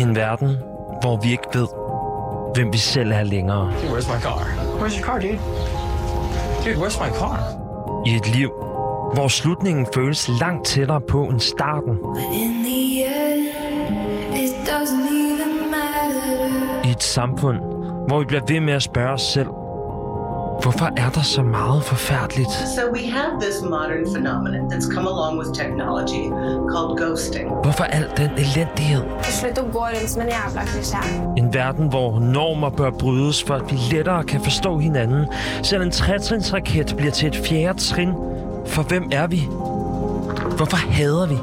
en verden, hvor vi ikke ved, hvem vi selv er længere. Dude, where's my car? Where's your car, dude? Dude, where's my car? I et liv, hvor slutningen føles langt tættere på end starten. End, it doesn't even matter. I et samfund, hvor vi bliver ved med at spørge os selv, hvorfor er der så meget forfærdeligt? So we have this modern phenomenon that's come along with technology called ghosting. Hvorfor al den elendighed? Slutt å gå rundt som en jævla klisjé. En verden, hvor normer bør brydes, for at vi lettere kan forstå hinanden. Selv en trætrinsraket bliver til et fjerde trin. For hvem er vi? Hvorfor hader vi?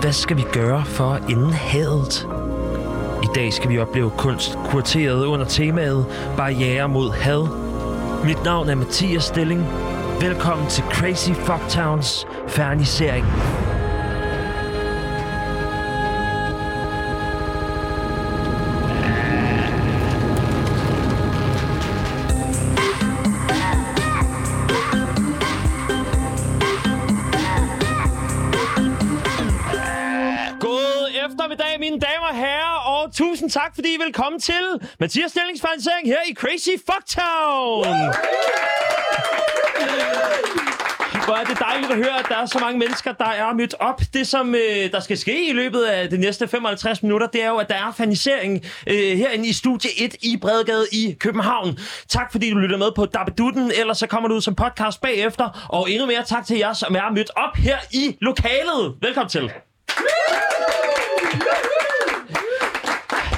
Hvad skal vi gøre for at ende hadet? Dag skal vi opleve kunst kurteret under temaet Barriere mod had. Mit navn er Mathias Stilling. Velkommen til Crazy Fucktowns fernisering. Tusind tak, fordi I vil komme til Mathias Stillingsfinansering her i Crazy Fucktown. Hvor er det dejligt at høre, at der er så mange mennesker, der er mødt op. Det, som øh, der skal ske i løbet af de næste 55 minutter, det er jo, at der er fanisering øh, herinde i Studie 1 i Bredegade i København. Tak fordi du lytter med på Dabbedutten, ellers så kommer du ud som podcast bagefter. Og endnu mere tak til jer, som er mødt op her i lokalet. Velkommen til.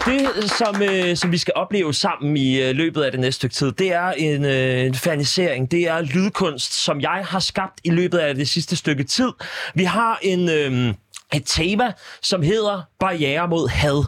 Det, som, øh, som vi skal opleve sammen i øh, løbet af det næste stykke tid, det er en, øh, en fanisering. Det er lydkunst, som jeg har skabt i løbet af det sidste stykke tid. Vi har en, øh, et tema, som hedder Barriere mod had.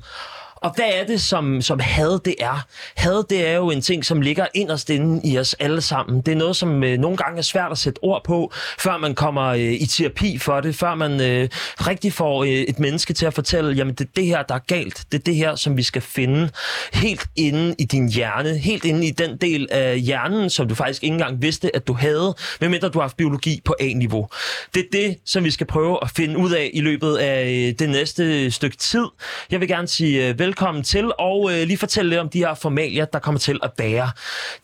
Og hvad er det, som, som had det er? Had det er jo en ting, som ligger inderst inde i os alle sammen. Det er noget, som øh, nogle gange er svært at sætte ord på, før man kommer øh, i terapi for det, før man øh, rigtig får øh, et menneske til at fortælle, jamen det er det her, der er galt. Det er det her, som vi skal finde helt inde i din hjerne, helt inde i den del af hjernen, som du faktisk ikke engang vidste, at du havde, medmindre du har haft biologi på A-niveau. Det er det, som vi skal prøve at finde ud af i løbet af øh, det næste stykke tid. Jeg vil gerne sige øh, velkommen til, og øh, lige fortælle lidt om de her formalier, der kommer til at være.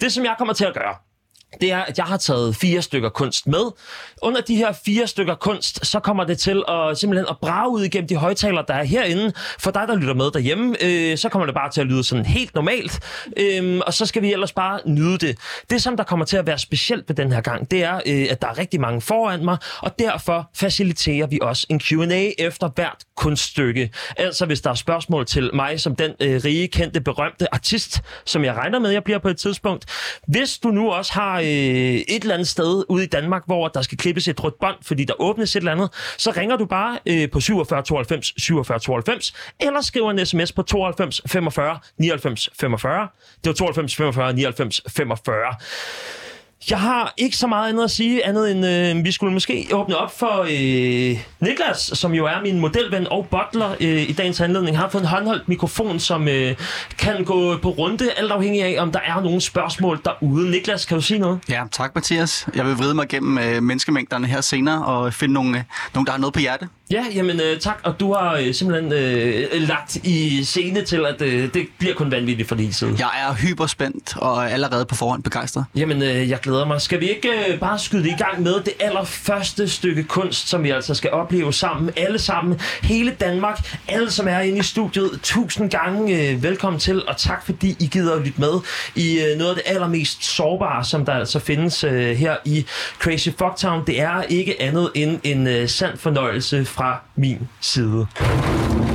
Det, som jeg kommer til at gøre, det er, at jeg har taget fire stykker kunst med. Under de her fire stykker kunst, så kommer det til at simpelthen at brage ud igennem de højtaler, der er herinde. For dig, der lytter med derhjemme, øh, så kommer det bare til at lyde sådan helt normalt. Øh, og så skal vi ellers bare nyde det. Det, som der kommer til at være specielt ved den her gang, det er, øh, at der er rigtig mange foran mig, og derfor faciliterer vi også en Q&A efter hvert kunststykke. Altså, hvis der er spørgsmål til mig som den øh, rige, kendte, berømte artist, som jeg regner med, jeg bliver på et tidspunkt. Hvis du nu også har øh, et eller andet sted ude i Danmark, hvor der skal klippes et rødt bånd, fordi der åbnes et eller andet, så ringer du bare øh, på 47 92 47 92, eller skriver en sms på 92 45 99 45. Det var 92 45 99 45. Jeg har ikke så meget andet at sige, andet end øh, vi skulle måske åbne op for øh, Niklas, som jo er min modelven og butler øh, i dagens anledning. har fået en håndholdt mikrofon, som øh, kan gå på runde, alt afhængig af, om der er nogle spørgsmål derude. Niklas, kan du sige noget? Ja, tak Mathias. Jeg vil vride mig gennem øh, menneskemængderne her senere og finde nogle, øh, nogle, der har noget på hjerte. Ja, jamen øh, tak, og du har øh, simpelthen øh, lagt i scene til, at øh, det bliver kun vanvittigt for din side. Jeg er hyperspændt og allerede på forhånd begejstret. Jamen, øh, jeg glæder mig. Skal vi ikke øh, bare skyde i gang med det allerførste stykke kunst, som vi altså skal opleve sammen, alle sammen, hele Danmark, alle som er inde i studiet, tusind gange øh, velkommen til, og tak fordi I gider at lytte med i øh, noget af det allermest sårbare, som der altså findes øh, her i Crazy Fucktown. Det er ikke andet end en øh, sand fornøjelse fra min side.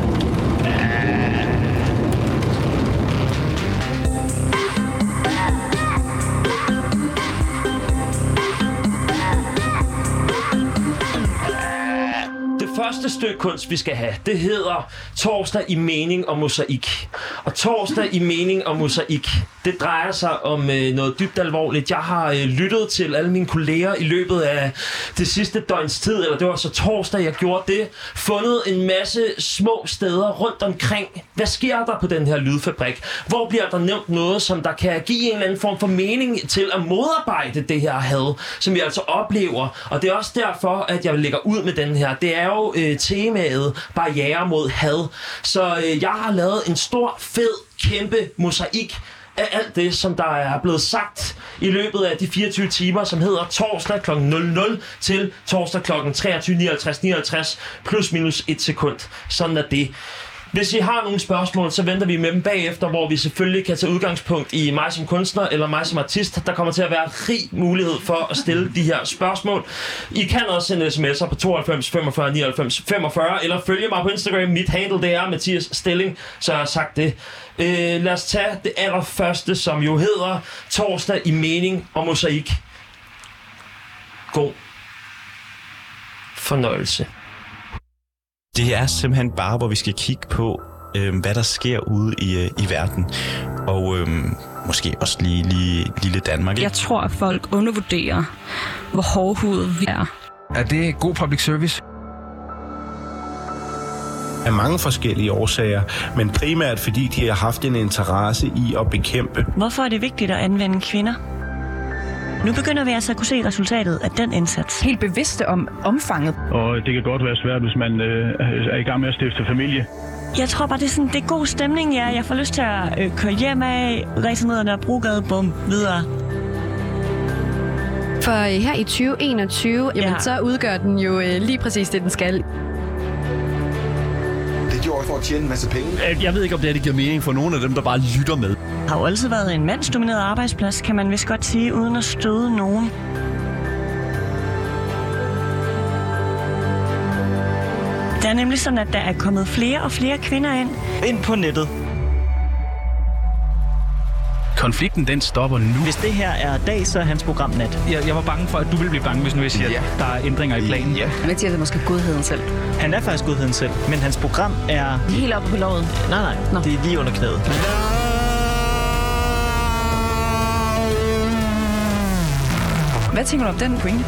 Stykke kunst, vi skal have, det hedder Torsdag i mening og mosaik. Og Torsdag i mening og mosaik, det drejer sig om øh, noget dybt alvorligt. Jeg har øh, lyttet til alle mine kolleger i løbet af det sidste døgns tid, eller det var så torsdag, jeg gjorde det. Fundet en masse små steder rundt omkring. Hvad sker der på den her lydfabrik? Hvor bliver der nævnt noget, som der kan give en eller anden form for mening til at modarbejde det her had, som vi altså oplever. Og det er også derfor, at jeg lægger ud med den her. Det er jo øh, temaet barriere mod had. Så øh, jeg har lavet en stor, fed, kæmpe mosaik af alt det, som der er blevet sagt i løbet af de 24 timer, som hedder torsdag kl. 00 til torsdag kl. 23.59.59 plus minus et sekund. Sådan er det. Hvis I har nogle spørgsmål, så venter vi med dem bagefter, hvor vi selvfølgelig kan tage udgangspunkt i mig som kunstner eller mig som artist. Der kommer til at være rig mulighed for at stille de her spørgsmål. I kan også sende sms'er på 92 45 99 45, eller følge mig på Instagram. Mit handle det er Mathias Stilling, så jeg har sagt det. Øh, lad os tage det allerførste, som jo hedder Torsdag i mening og mosaik. God fornøjelse. Det er simpelthen bare, hvor vi skal kigge på, øh, hvad der sker ude i, øh, i verden. Og øh, måske også lige, lige lille Danmark. Jeg tror, at folk undervurderer, hvor hårdhudet vi er. Er det god public service? af mange forskellige årsager, men primært fordi de har haft en interesse i at bekæmpe. Hvorfor er det vigtigt at anvende kvinder? Nu begynder vi altså at kunne se resultatet af den indsats. Helt bevidste om omfanget. Og det kan godt være svært, hvis man øh, er i gang med at stifte familie. Jeg tror bare, det er, sådan, det er god stemning, ja. Jeg får lyst til at øh, køre hjem af, ræse ned ad Nørrebrogade, bum, videre. For øh, her i 2021, jamen, Ja. så udgør den jo øh, lige præcis det, den skal. Det gjorde jeg for at tjene en masse penge. Jeg ved ikke, om det, her, det giver mening for nogen af dem, der bare lytter med. har jo altid været en mandsdomineret arbejdsplads, kan man vist godt sige, uden at støde nogen. Det er nemlig sådan, at der er kommet flere og flere kvinder ind. Ind på nettet. Konflikten, den stopper nu. Hvis det her er dag, så er hans program nat. Jeg, jeg var bange for, at du ville blive bange, hvis nu jeg siger, Ja. at der er ændringer i planen. Ja. Mathias er måske godheden selv. Han er faktisk godheden selv, men hans program er... Helt oppe på lovet. Nej, nej, Nå. det er lige under knæet. Hvad tænker du om den pointe?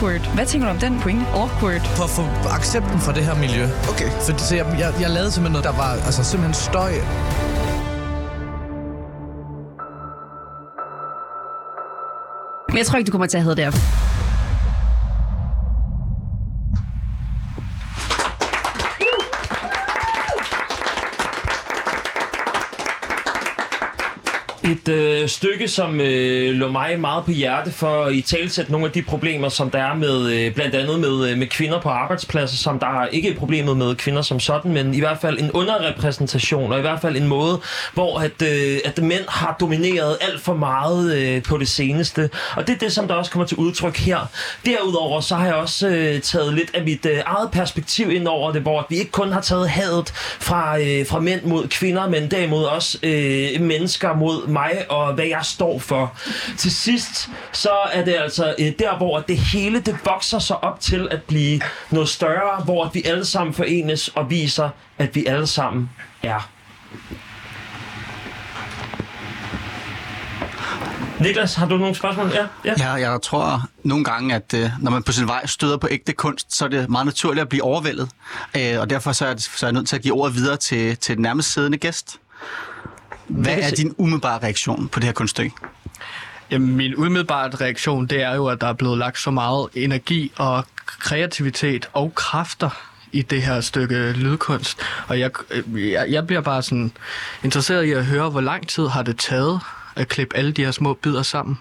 Awkward. Hvad tænker du om den pointe? Awkward. For at få accepten for det her miljø. Okay. Fordi, så jeg, jeg, jeg lavede simpelthen noget, der var altså, simpelthen støj. Men jeg tror ikke, du kommer til at have det øh, stykke, som øh, lå mig meget på hjerte for at i talsætte nogle af de problemer, som der er med øh, blandt andet med, øh, med kvinder på arbejdspladser, som der er ikke er problemet med kvinder som sådan, men i hvert fald en underrepræsentation, og i hvert fald en måde, hvor at, øh, at mænd har domineret alt for meget øh, på det seneste. Og det er det, som der også kommer til udtryk her. Derudover så har jeg også øh, taget lidt af mit øh, eget perspektiv ind over det, hvor vi ikke kun har taget hadet fra, øh, fra mænd mod kvinder, men derimod også øh, mennesker mod mig og hvad jeg står for. Til sidst, så er det altså øh, der, hvor det hele det vokser sig op til at blive noget større, hvor vi alle sammen forenes og viser, at vi alle sammen er. Niklas, har du nogle spørgsmål? Ja, ja. Ja, jeg tror nogle gange, at øh, når man på sin vej støder på ægte kunst, så er det meget naturligt at blive overvældet. Øh, og derfor så er, det, så er jeg nødt til at give ordet videre til, til den nærmest siddende gæst. Hvad er din umiddelbare reaktion på det her kunststykke? Jamen, min umiddelbare reaktion, det er jo, at der er blevet lagt så meget energi og kreativitet og kræfter i det her stykke lydkunst. Og jeg, øh, jeg, jeg bliver bare sådan interesseret i at høre, hvor lang tid har det taget at klippe alle de her små bidder sammen?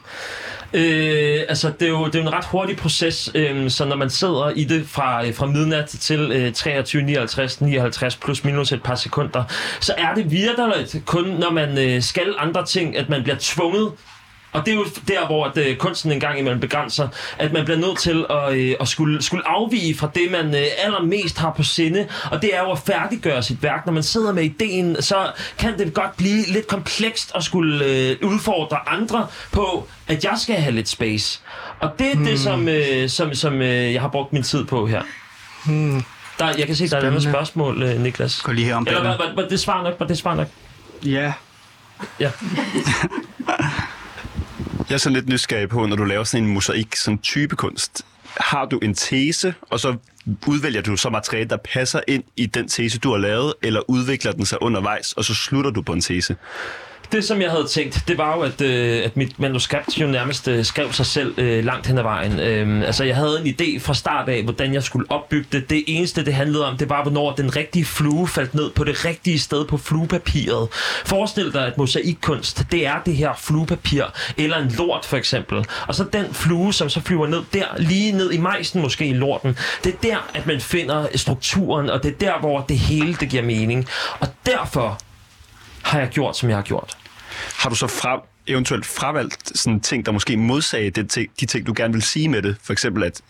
Øh, altså, det er, jo, det er jo en ret hurtig proces, øh, så når man sidder i det fra, øh, fra midnat til øh, 23, 59, 59 plus minus et par sekunder, så er det videre kun, når man øh, skal andre ting, at man bliver tvunget og det er jo der, hvor at, øh, kunsten engang imellem begrænser, at man bliver nødt til at, øh, at skulle, skulle afvige fra det, man øh, allermest har på sinde. Og det er jo at færdiggøre sit værk. Når man sidder med ideen, så kan det godt blive lidt komplekst at skulle øh, udfordre andre på, at jeg skal have lidt space. Og det er hmm. det, som, øh, som, som øh, jeg har brugt min tid på her. Hmm. Der, jeg kan se, der er et andet spørgsmål, øh, Niklas. Gå lige her om Eller var, var, var det svar nok? Var det svar nok? Ja. Ja. Jeg er sådan lidt nysgerrig på, når du laver sådan en mosaik, sådan type kunst. Har du en tese, og så udvælger du så materiale, der passer ind i den tese, du har lavet, eller udvikler den sig undervejs, og så slutter du på en tese? Det, som jeg havde tænkt, det var jo, at, øh, at mit manuskript jo nærmest øh, skrev sig selv øh, langt hen ad vejen. Øh, altså, jeg havde en idé fra start af, hvordan jeg skulle opbygge det. Det eneste, det handlede om, det var, hvornår den rigtige flue faldt ned på det rigtige sted på fluepapiret. Forestil dig, at mosaikkunst, det er det her fluepapir, eller en lort for eksempel. Og så den flue, som så flyver ned der, lige ned i majsen måske i lorten. Det er der, at man finder strukturen, og det er der, hvor det hele det giver mening. Og derfor har jeg gjort, som jeg har gjort. Har du så fra, eventuelt fravalgt sådan ting, der måske modsagde det, de ting, du gerne vil sige med det? For eksempel, at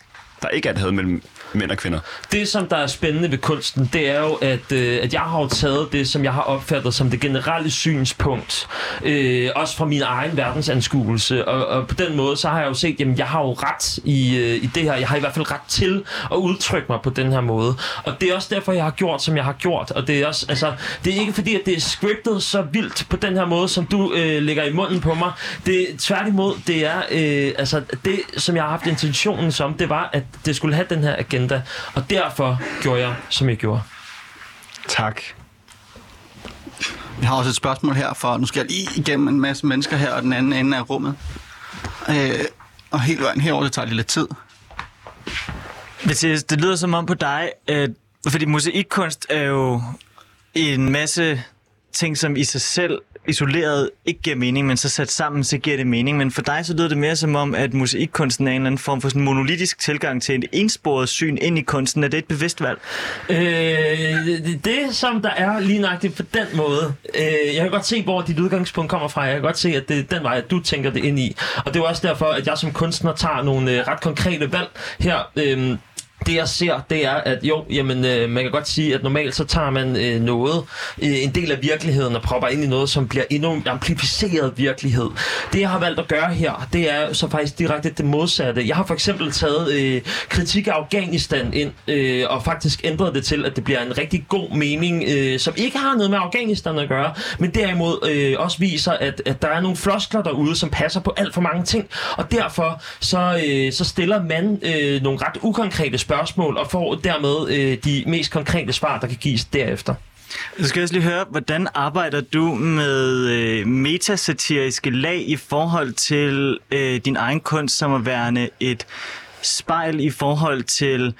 der ikke er et had mellem mænd og kvinder. Det, som der er spændende ved kunsten, det er jo, at, øh, at jeg har jo taget det, som jeg har opfattet som det generelle synspunkt, øh, også fra min egen verdensanskuelse, og, og på den måde, så har jeg jo set, jamen jeg har jo ret i, øh, i det her, jeg har i hvert fald ret til at udtrykke mig på den her måde, og det er også derfor, jeg har gjort, som jeg har gjort, og det er også, altså, det er ikke fordi, at det er scriptet så vildt på den her måde, som du øh, lægger i munden på mig, det tværtimod, det er, øh, altså, det, som jeg har haft intentionen som, det var, at det skulle have den her agenda, og derfor gjorde jeg, som jeg gjorde. Tak. Vi har også et spørgsmål her, for nu skal jeg lige igennem en masse mennesker her, og den anden ende af rummet. Øh, og helt vejen herover, det tager lidt tid. Mathias, det lyder som om på dig, at, fordi mosaikkunst er jo en masse ting, som i sig selv isoleret ikke giver mening, men så sat sammen, så giver det mening. Men for dig så lyder det mere som om, at musikkunsten er en eller anden form for sådan monolitisk tilgang til en ensporet syn ind i kunsten. Er det et bevidst valg? Øh, det, som der er lige nøjagtigt på den måde, øh, jeg kan godt se, hvor dit udgangspunkt kommer fra. Jeg kan godt se, at det er den vej, at du tænker det ind i. Og det er også derfor, at jeg som kunstner tager nogle øh, ret konkrete valg her. Øh, det jeg ser, det er, at jo, jamen, øh, man kan godt sige, at normalt så tager man øh, noget, øh, en del af virkeligheden og propper ind i noget, som bliver endnu amplificeret virkelighed. Det jeg har valgt at gøre her, det er så faktisk direkte det modsatte. Jeg har for eksempel taget øh, kritik af Afghanistan ind, øh, og faktisk ændret det til, at det bliver en rigtig god mening, øh, som ikke har noget med Afghanistan at gøre, men derimod øh, også viser, at, at der er nogle floskler derude, som passer på alt for mange ting, og derfor så, øh, så stiller man øh, nogle ret ukonkrete spørgsmål, spørgsmål og får dermed øh, de mest konkrete svar, der kan gives derefter. Så skal jeg også lige høre, hvordan arbejder du med øh, metasatiriske lag i forhold til øh, din egen kunst som at værende et spejl i forhold til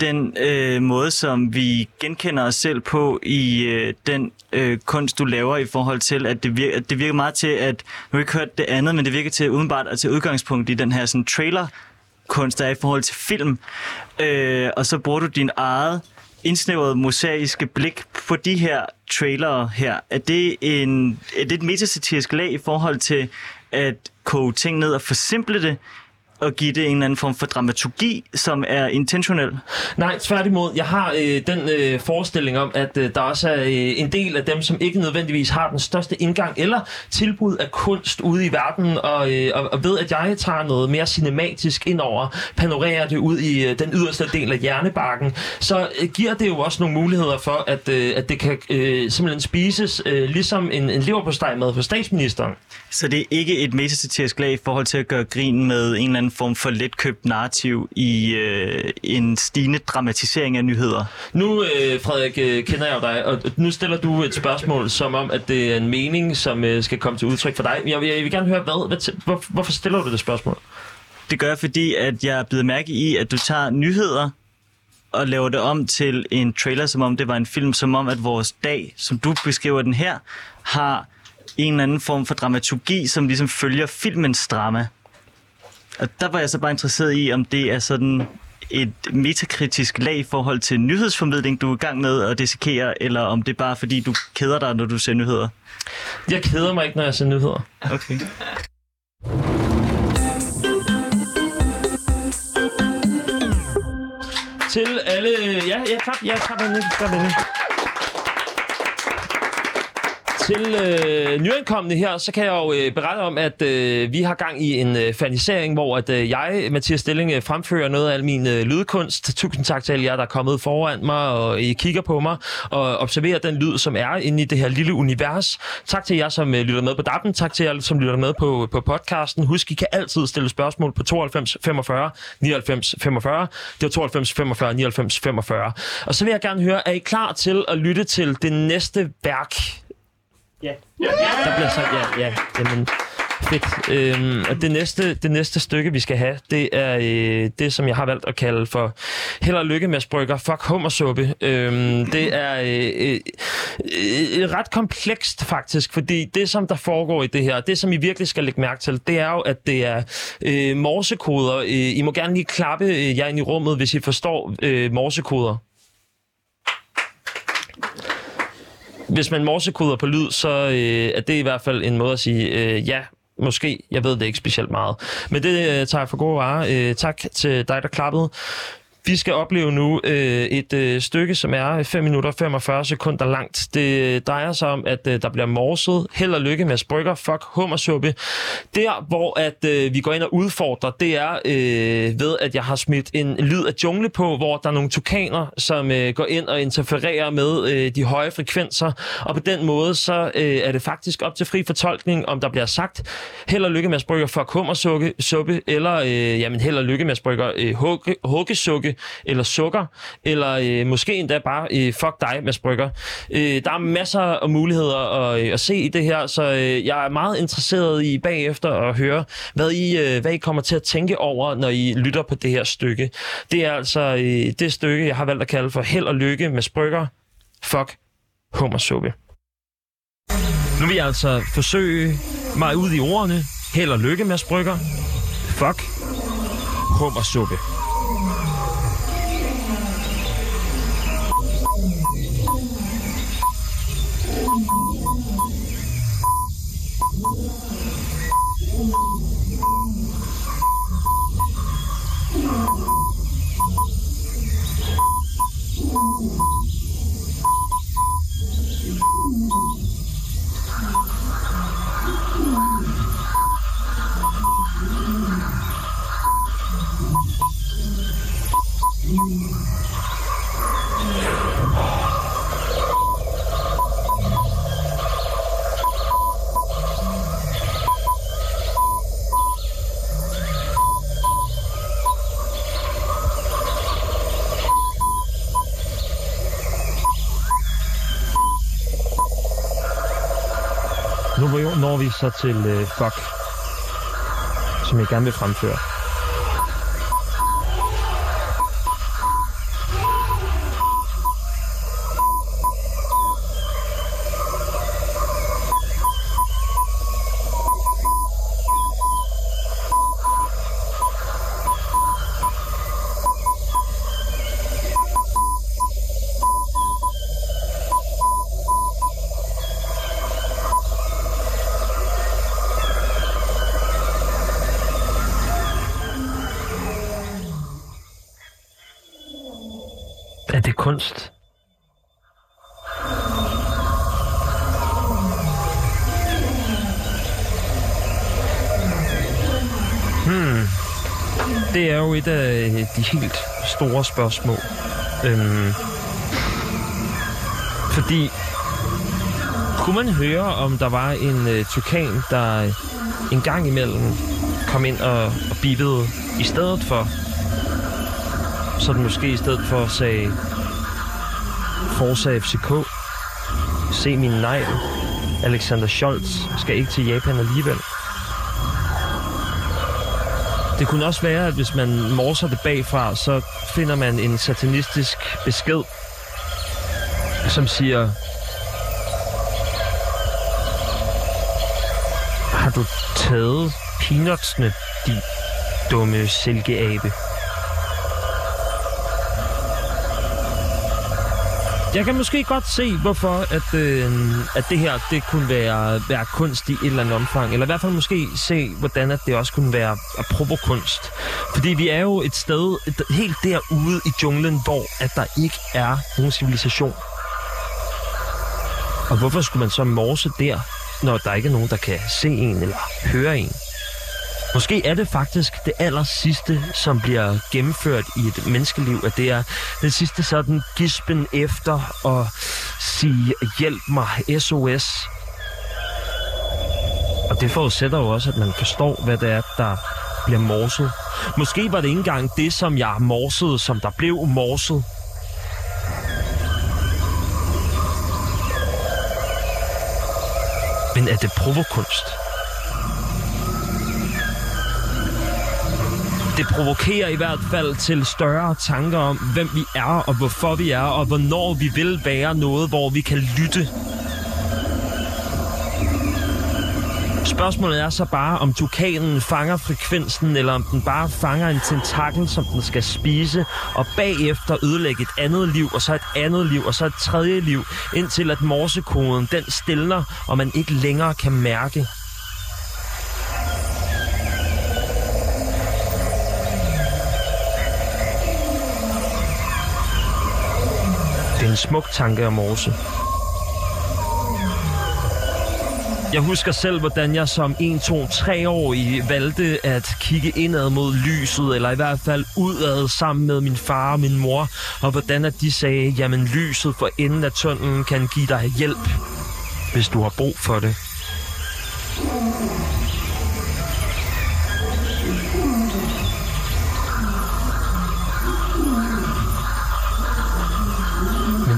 den øh, måde, som vi genkender os selv på i øh, den øh, kunst, du laver i forhold til, at det, virker, at det virker meget til, at nu har jeg ikke hørt det andet, men det virker til udenbart at tage udgangspunkt i den her sådan, trailer kunst, er i forhold til film. Øh, og så bruger du din eget indsnævrede mosaiske blik på de her trailere her. Er det, en, er det et metasatirisk lag i forhold til at koge ting ned og forsimple det, og give det en eller anden form for dramaturgi, som er intentionel? Nej, tværtimod. Jeg har øh, den øh, forestilling om, at øh, der også er øh, en del af dem, som ikke nødvendigvis har den største indgang eller tilbud af kunst ude i verden, og, øh, og, og ved, at jeg tager noget mere cinematisk ind over, panorerer det ud i øh, den yderste del af hjernebarken, så øh, giver det jo også nogle muligheder for, at, øh, at det kan øh, simpelthen spises øh, ligesom en, en leverpostej med for statsministeren. Så det er ikke et metasatirisk lag i forhold til at gøre grin med en eller anden form for letkøbt narrativ i øh, en stigende dramatisering af nyheder? Nu, øh, Frederik, øh, kender jeg jo dig, og nu stiller du et spørgsmål som om, at det er en mening, som øh, skal komme til udtryk for dig. Jeg vil, jeg vil gerne høre, hvad, hvad, hvor, hvorfor stiller du det spørgsmål? Det gør jeg, fordi at jeg er blevet mærke i, at du tager nyheder og laver det om til en trailer, som om det var en film, som om at vores dag, som du beskriver den her, har en eller anden form for dramaturgi, som ligesom følger filmens drama. Og der var jeg så bare interesseret i, om det er sådan et metakritisk lag i forhold til nyhedsformidling, du er i gang med at dissekere, eller om det er bare fordi, du keder dig, når du ser nyheder? Jeg keder mig ikke, når jeg ser nyheder. Okay. Til alle... Ja, ja, klap, ja, klap hende, klap hende. Til øh, nyankomne her, så kan jeg jo øh, berette om, at øh, vi har gang i en øh, fanisering, hvor at, øh, jeg, Mathias Stilling, øh, fremfører noget af al min øh, lydkunst. Tusind tak til alle jer, der er kommet foran mig, og I kigger på mig, og observerer den lyd, som er inde i det her lille univers. Tak til jer, som øh, lytter med på DAB'en. Tak til jer, som lytter med på, på podcasten. Husk, I kan altid stille spørgsmål på 92 45 99 45. Det var 92 45 99 45. Og så vil jeg gerne høre, er I klar til at lytte til det næste værk, Ja. Der bliver sagt ja, ja. Jamen, fedt. Øhm, og det næste, det næste stykke, vi skal have, det er øh, det, som jeg har valgt at kalde for Held og lykke med sprøkker. Fuck hummersuppe. Øhm, det er øh, øh, øh, ret komplekst faktisk, fordi det, som der foregår i det her, det, som I virkelig skal lægge mærke til, det er jo, at det er øh, morsekoder. Øh, I må gerne lige klappe øh, jer ind i rummet, hvis I forstår øh, morsekoder. Hvis man morsekoder på lyd, så øh, er det i hvert fald en måde at sige, øh, ja, måske, jeg ved det ikke specielt meget. Men det øh, tager jeg for gode varer. Øh, tak til dig, der klappede. Vi skal opleve nu øh, et øh, stykke, som er øh, 5 minutter og 45 sekunder langt. Det øh, drejer sig om, at øh, der bliver morset. Held og lykke med sprøkker. Fuck hummersuppe. Der, hvor at øh, vi går ind og udfordrer, det er øh, ved, at jeg har smidt en lyd af jungle på, hvor der er nogle tukaner, som øh, går ind og interfererer med øh, de høje frekvenser. Og på den måde, så øh, er det faktisk op til fri fortolkning, om der bliver sagt held og lykke med sprøkker. Fuck hummersuppe, suppe, eller øh, jamen, held og lykke med sprøkker. Øh, hugge, eller sukker, eller øh, måske endda bare øh, fuck dig, Mads Brygger. Øh, der er masser af muligheder at, øh, at se i det her, så øh, jeg er meget interesseret i bagefter at høre, hvad I, øh, hvad I kommer til at tænke over, når I lytter på det her stykke. Det er altså øh, det stykke, jeg har valgt at kalde for held og lykke med Brygger. Fuck hummersuppe. Nu vil jeg altså forsøge mig ud i ordene. Held og lykke med Brygger. Fuck hummersuppe. Vi så til øh, fuck, som jeg gerne vil fremføre. Store spørgsmål. Øhm, fordi kunne man høre, om der var en øh, tukan, der en gang imellem kom ind og, og bippede i stedet for så den måske i stedet for sagde Forza FCK, se min negl, Alexander Scholz skal ikke til Japan alligevel. Det kunne også være, at hvis man morser det bagfra, så finder man en satanistisk besked, som siger, har du taget peanutsene, din dumme silkeabe? Jeg kan måske godt se, hvorfor at, øh, at det her det kunne være, være kunst i et eller andet omfang. Eller i hvert fald måske se, hvordan at det også kunne være apropos. Fordi vi er jo et sted et, helt derude i junglen, hvor at der ikke er nogen civilisation. Og hvorfor skulle man så morse der, når der ikke er nogen, der kan se en eller høre en? Måske er det faktisk det aller sidste, som bliver gennemført i et menneskeliv, at det er den sidste sådan gispen efter at sige, hjælp mig, SOS. Og det forudsætter jo også, at man forstår, hvad det er, der bliver morset. Måske var det ikke engang det, som jeg morsede, som der blev morset. Men er det provokunst? Det provokerer i hvert fald til større tanker om, hvem vi er, og hvorfor vi er, og hvornår vi vil være noget, hvor vi kan lytte. Spørgsmålet er så bare, om tukanen fanger frekvensen, eller om den bare fanger en tentakel, som den skal spise, og bagefter ødelægge et andet liv, og så et andet liv, og så et tredje liv, indtil at morsekoden den stiller, og man ikke længere kan mærke. En smuk tanke om morse. Jeg husker selv, hvordan jeg som 1, 2, 3 år i valgte at kigge indad mod lyset, eller i hvert fald udad sammen med min far og min mor, og hvordan at de sagde, jamen lyset for enden af tunnelen kan give dig hjælp, hvis du har brug for det.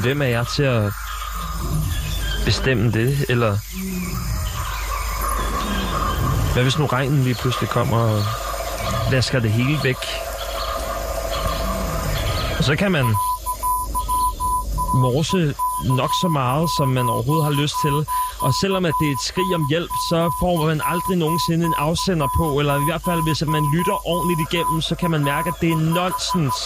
Hvem er jeg til at bestemme det, eller hvad hvis nu regnen lige pludselig kommer og vasker det hele væk? Og så kan man morse nok så meget, som man overhovedet har lyst til. Og selvom at det er et skrig om hjælp, så får man aldrig nogensinde en afsender på, eller i hvert fald hvis man lytter ordentligt igennem, så kan man mærke, at det er nonsens.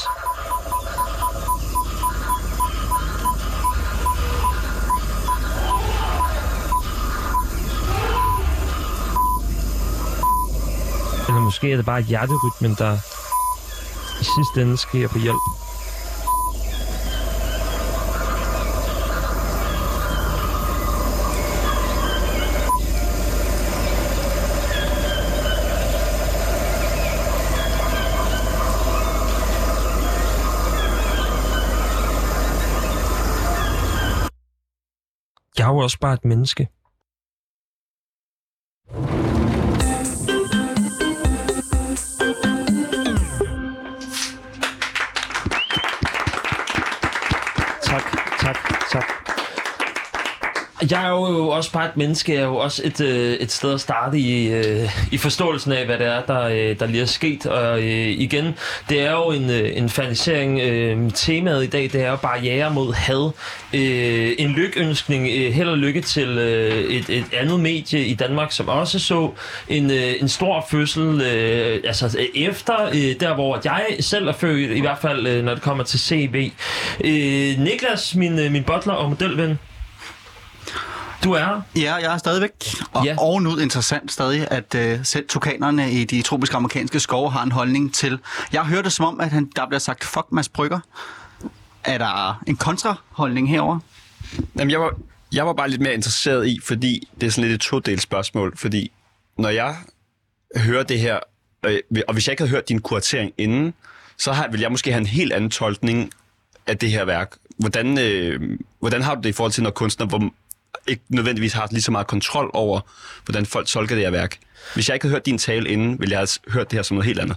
Måske er det bare hjerterytmen, der i sidste ende skriger på hjælp. Jeg er jo også bare et menneske. Jeg er jo også bare et menneske. Jeg er jo også et, øh, et sted at starte i, øh, i forståelsen af, hvad det er, der, øh, der lige er sket. Og øh, igen, det er jo en, øh, en fanisering. Øh, temaet i dag, det er jo barriere mod had. Øh, en lykønskning. Øh, held og lykke til øh, et, et andet medie i Danmark, som også så en, øh, en stor fødsel. Øh, altså øh, efter øh, der, hvor jeg selv er født, i hvert fald øh, når det kommer til CV. Øh, Niklas, min, øh, min butler og modelven, du er her? Ja, jeg er stadigvæk. Og ja. ovenud interessant stadig, at uh, selv tukanerne i de tropiske amerikanske skove har en holdning til... Jeg hørte det som om, at han, der bliver sagt, fuck Mads Brygger. Er der en kontraholdning herover? Jamen, jeg var, jeg var bare lidt mere interesseret i, fordi det er sådan lidt et todelt spørgsmål, fordi når jeg hører det her, og hvis jeg ikke havde hørt din kuratering inden, så har, vil jeg måske have en helt anden tolkning af det her værk. Hvordan, øh, hvordan har du det i forhold til, når kunstner hvor ikke nødvendigvis har lige så meget kontrol over, hvordan folk tolker det her værk? Hvis jeg ikke havde hørt din tale inden, ville jeg have hørt det her som noget helt andet.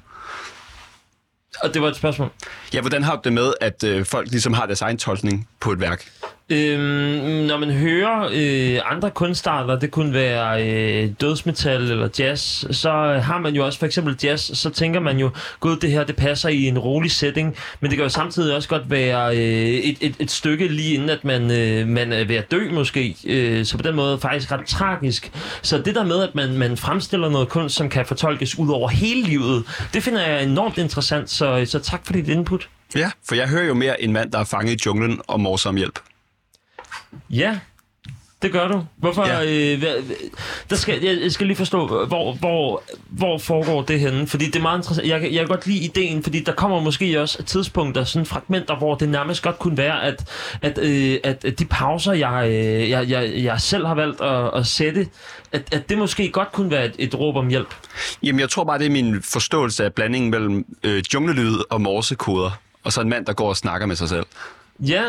Og det var et spørgsmål? Ja, hvordan har du det med, at øh, folk ligesom har deres egen tolkning på et værk? Øhm, når man hører øh, andre kunstarter, det kunne være øh, dødsmetal eller jazz, så har man jo også for eksempel jazz, så tænker man jo, gud, det her det passer i en rolig setting, men det kan jo samtidig også godt være øh, et, et, et stykke lige inden, at man, øh, man er ved at dø måske, øh, så på den måde faktisk ret tragisk. Så det der med, at man, man fremstiller noget kunst, som kan fortolkes ud over hele livet, det finder jeg enormt interessant, så, så tak for dit input. Ja, for jeg hører jo mere en mand, der er fanget i junglen og morser om hjælp. Ja, det gør du. Hvorfor? Ja. Øh, der skal, jeg, jeg skal lige forstå, hvor, hvor, hvor foregår det henne? Fordi det er meget interessant. Jeg, jeg kan godt lide ideen, fordi der kommer måske også tidspunkter, sådan fragmenter, hvor det nærmest godt kunne være, at, at, øh, at de pauser, jeg, øh, jeg, jeg, jeg selv har valgt at, at sætte, at, at det måske godt kunne være et, et råb om hjælp. Jamen, jeg tror bare, det er min forståelse af blandingen mellem øh, junglelyd og morsekoder, og så en mand, der går og snakker med sig selv. Ja,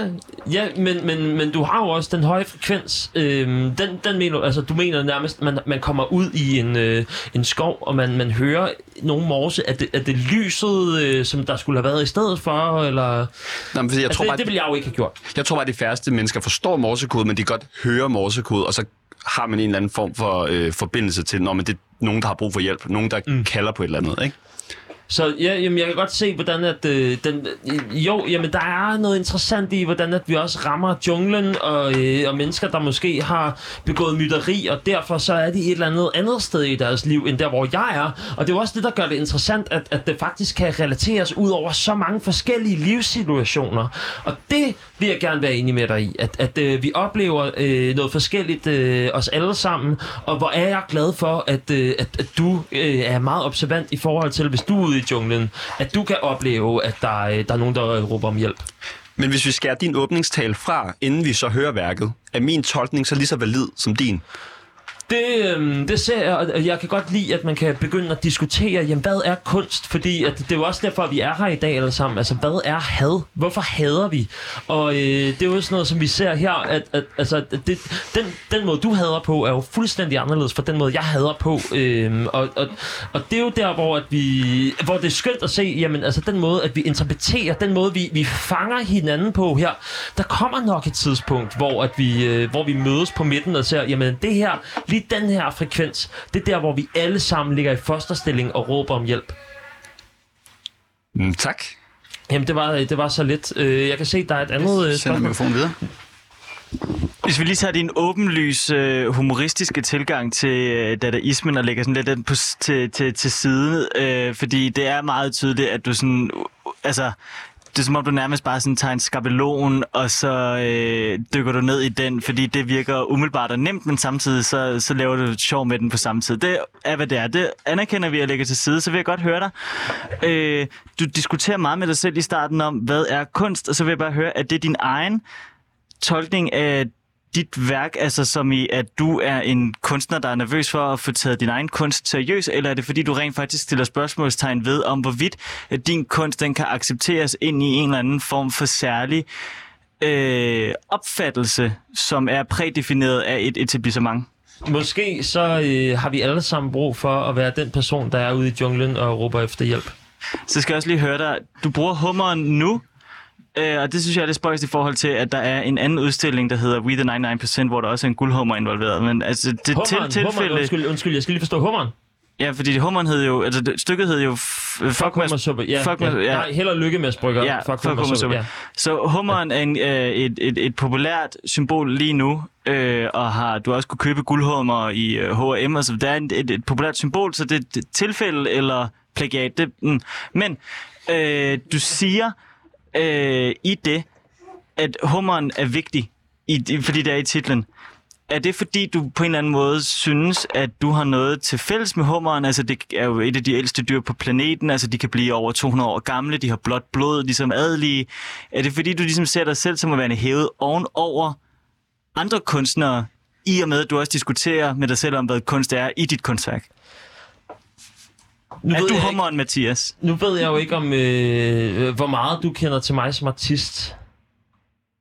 ja men, men, men du har jo også den høje frekvens. Øhm, den, den mener, altså, du mener nærmest, man, man kommer ud i en, øh, en skov, og man, man hører nogen morse. Er det, er det lyset, øh, som der skulle have været i stedet for? Eller? Nå, men jeg altså, tror det, bare, det vil jeg jo ikke have gjort. Jeg tror bare, at de færreste mennesker forstår morsekode, men de godt høre morsekode, og så har man en eller anden form for øh, forbindelse til, når man det er nogen, der har brug for hjælp. Nogen, der mm. kalder på et eller andet, ikke? Så ja, jamen, jeg kan godt se, hvordan at, øh, den, øh, jo, jamen, der er noget interessant i, hvordan at vi også rammer junglen og, øh, og mennesker, der måske har begået mytteri, og derfor så er de et eller andet andet sted i deres liv, end der, hvor jeg er. Og det er også det, der gør det interessant, at, at det faktisk kan relateres ud over så mange forskellige livssituationer. Og det vil jeg gerne være enig med dig i, at, at øh, vi oplever øh, noget forskelligt øh, os alle sammen, og hvor er jeg glad for, at, øh, at, at du øh, er meget observant i forhold til, hvis du er ude i junglen, at du kan opleve, at der, øh, der er nogen, der råber om hjælp. Men hvis vi skærer din åbningstale fra, inden vi så hører værket, er min tolkning så lige så valid som din? Det, øhm, det ser jeg, og jeg kan godt lide, at man kan begynde at diskutere, jamen hvad er kunst? Fordi at det er jo også derfor, at vi er her i dag alle sammen. Altså, hvad er had? Hvorfor hader vi? Og øh, det er jo sådan noget, som vi ser her, at, at altså, det, den, den måde, du hader på, er jo fuldstændig anderledes fra den måde, jeg hader på. Øhm, og, og, og det er jo der, hvor, at vi, hvor det er skønt at se, jamen, altså den måde, at vi interpreterer, den måde, vi, vi fanger hinanden på her. Der kommer nok et tidspunkt, hvor, at vi, øh, hvor vi mødes på midten og ser, jamen det her, lige den her frekvens, det er der, hvor vi alle sammen ligger i fosterstilling og råber om hjælp. Mm, tak. Jamen, det var, det var så lidt. Øh, Jeg kan se, der er et andet øh, Sender mikrofonen videre. Hvis vi lige tager din åbenlys øh, humoristiske tilgang til øh, dadaismen og lægger sådan lidt den på, til, til, til side, øh, fordi det er meget tydeligt, at du sådan, altså, det er som om du nærmest bare sådan tager en skabelon, og så øh, dykker du ned i den, fordi det virker umiddelbart og nemt, men samtidig så, så laver du sjov med den på samme tid. Det er, hvad det er. Det anerkender vi at lægge til side, så vil jeg godt høre dig. Øh, du diskuterer meget med dig selv i starten om, hvad er kunst, og så vil jeg bare høre, at det er din egen tolkning af dit værk, altså som i, at du er en kunstner, der er nervøs for at få taget din egen kunst seriøst, eller er det fordi, du rent faktisk stiller spørgsmålstegn ved, om hvorvidt at din kunst den kan accepteres ind i en eller anden form for særlig øh, opfattelse, som er prædefineret af et etablissement? Måske så øh, har vi alle sammen brug for at være den person, der er ude i junglen og råber efter hjælp. Så skal jeg også lige høre dig. Du bruger hummeren nu, øh, og det synes jeg er lidt spøjst i forhold til, at der er en anden udstilling, der hedder We the 99%, hvor der også er en guldhummer involveret. Men altså, det Hummeren, til, hummeren, tilfælde... undskyld, undskyld, jeg skal lige forstå hummeren. Ja, fordi hummeren hed jo... Altså, det- stykket hed jo... f- Fuck, hummersuppe, ja, Fuck ja. med, ja. Nej, held og lykke med Brygger. Ja, Fuck fuck, fuck hummersuppe. ja. Så hummeren er en, øh, et, et, et populært symbol lige nu, øh, og har du har også kunne købe guldhummer i øh, H&M, og så det er et, et, et populært symbol, så det er et tilfælde eller plagiat. Det, mm. Men øh, du siger øh, i det, at hummeren er vigtig, i, fordi det er i titlen. Er det fordi, du på en eller anden måde synes, at du har noget til fælles med hummeren? Altså, det er jo et af de ældste dyr på planeten. Altså, de kan blive over 200 år gamle. De har blåt blod, ligesom adelige. Er det fordi, du ligesom ser dig selv som at være hævet ovenover andre kunstnere, i og med, at du også diskuterer med dig selv om, hvad kunst er i dit kunstværk? Nu er du hummeren, Mathias? Nu ved jeg jo ikke om, øh, hvor meget du kender til mig som artist.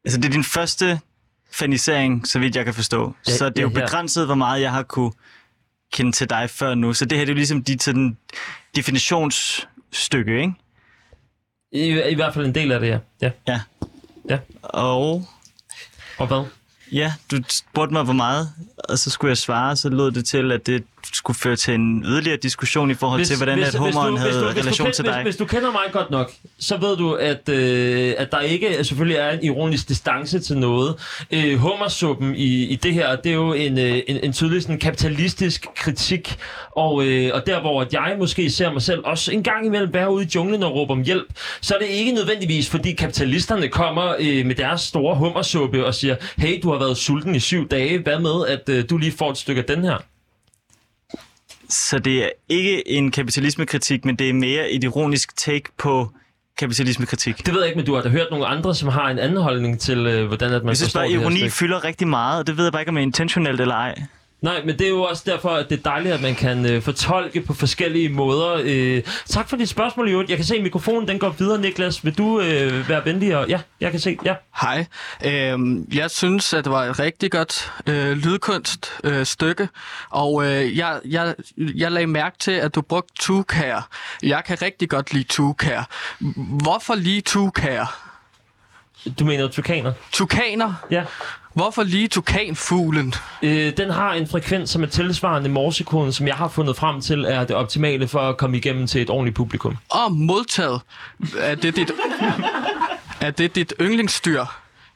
Altså, det er din første fanisering, så vidt jeg kan forstå. Ja, så det er jo ja, her. begrænset, hvor meget jeg har kunne kende til dig før nu. Så det her det er jo ligesom dit sådan, definitionsstykke, ikke? I, I hvert fald en del af det, ja. Ja. Ja. ja. Og... Og hvad? Ja, du spurgte mig, hvor meget, og så skulle jeg svare, så lød det til, at det skulle føre til en yderligere diskussion i forhold til, hvordan at hummeren havde relation hvis, til hvis, dig. Hvis, hvis du kender mig godt nok, så ved du, at, øh, at der ikke selvfølgelig er en ironisk distance til noget. Øh, hummersuppen i, i det her, det er jo en, øh, en, en tydelig sådan, kapitalistisk kritik, og, øh, og der hvor at jeg måske ser mig selv også en gang imellem være ude i junglen og råbe om hjælp, så er det ikke nødvendigvis, fordi kapitalisterne kommer øh, med deres store hummersuppe og siger, hey, du har været sulten i syv dage, hvad med, at øh, du lige får et stykke af den her? Så det er ikke en kapitalismekritik, men det er mere et ironisk take på kapitalismekritik. Det ved jeg ikke, men du har da hørt nogle andre, som har en anden holdning til, øh, hvordan at man Jeg synes bare, ironi fylder rigtig meget, og det ved jeg bare ikke, om det er intentionelt eller ej. Nej, men det er jo også derfor, at det er dejligt, at man kan øh, fortolke på forskellige måder. Øh, tak for dit spørgsmål, Jørgen. Jeg kan se, at mikrofonen den går videre, Niklas. Vil du øh, være venlig? Og... Ja, jeg kan se. Ja. Hej. Øhm, jeg synes, at det var et rigtig godt øh, lydkunst øh, stykke, og øh, jeg, jeg, jeg lagde mærke til, at du brugte tukær. Jeg kan rigtig godt lide tukær. Hvorfor lige tukær? Du mener tukaner? Tukaner? Ja. Hvorfor lige tukanfuglen? Øh, den har en frekvens, som er tilsvarende morsekoden, som jeg har fundet frem til, er det optimale for at komme igennem til et ordentligt publikum. Åh, modtaget. Er det dit, er det dit yndlingsdyr?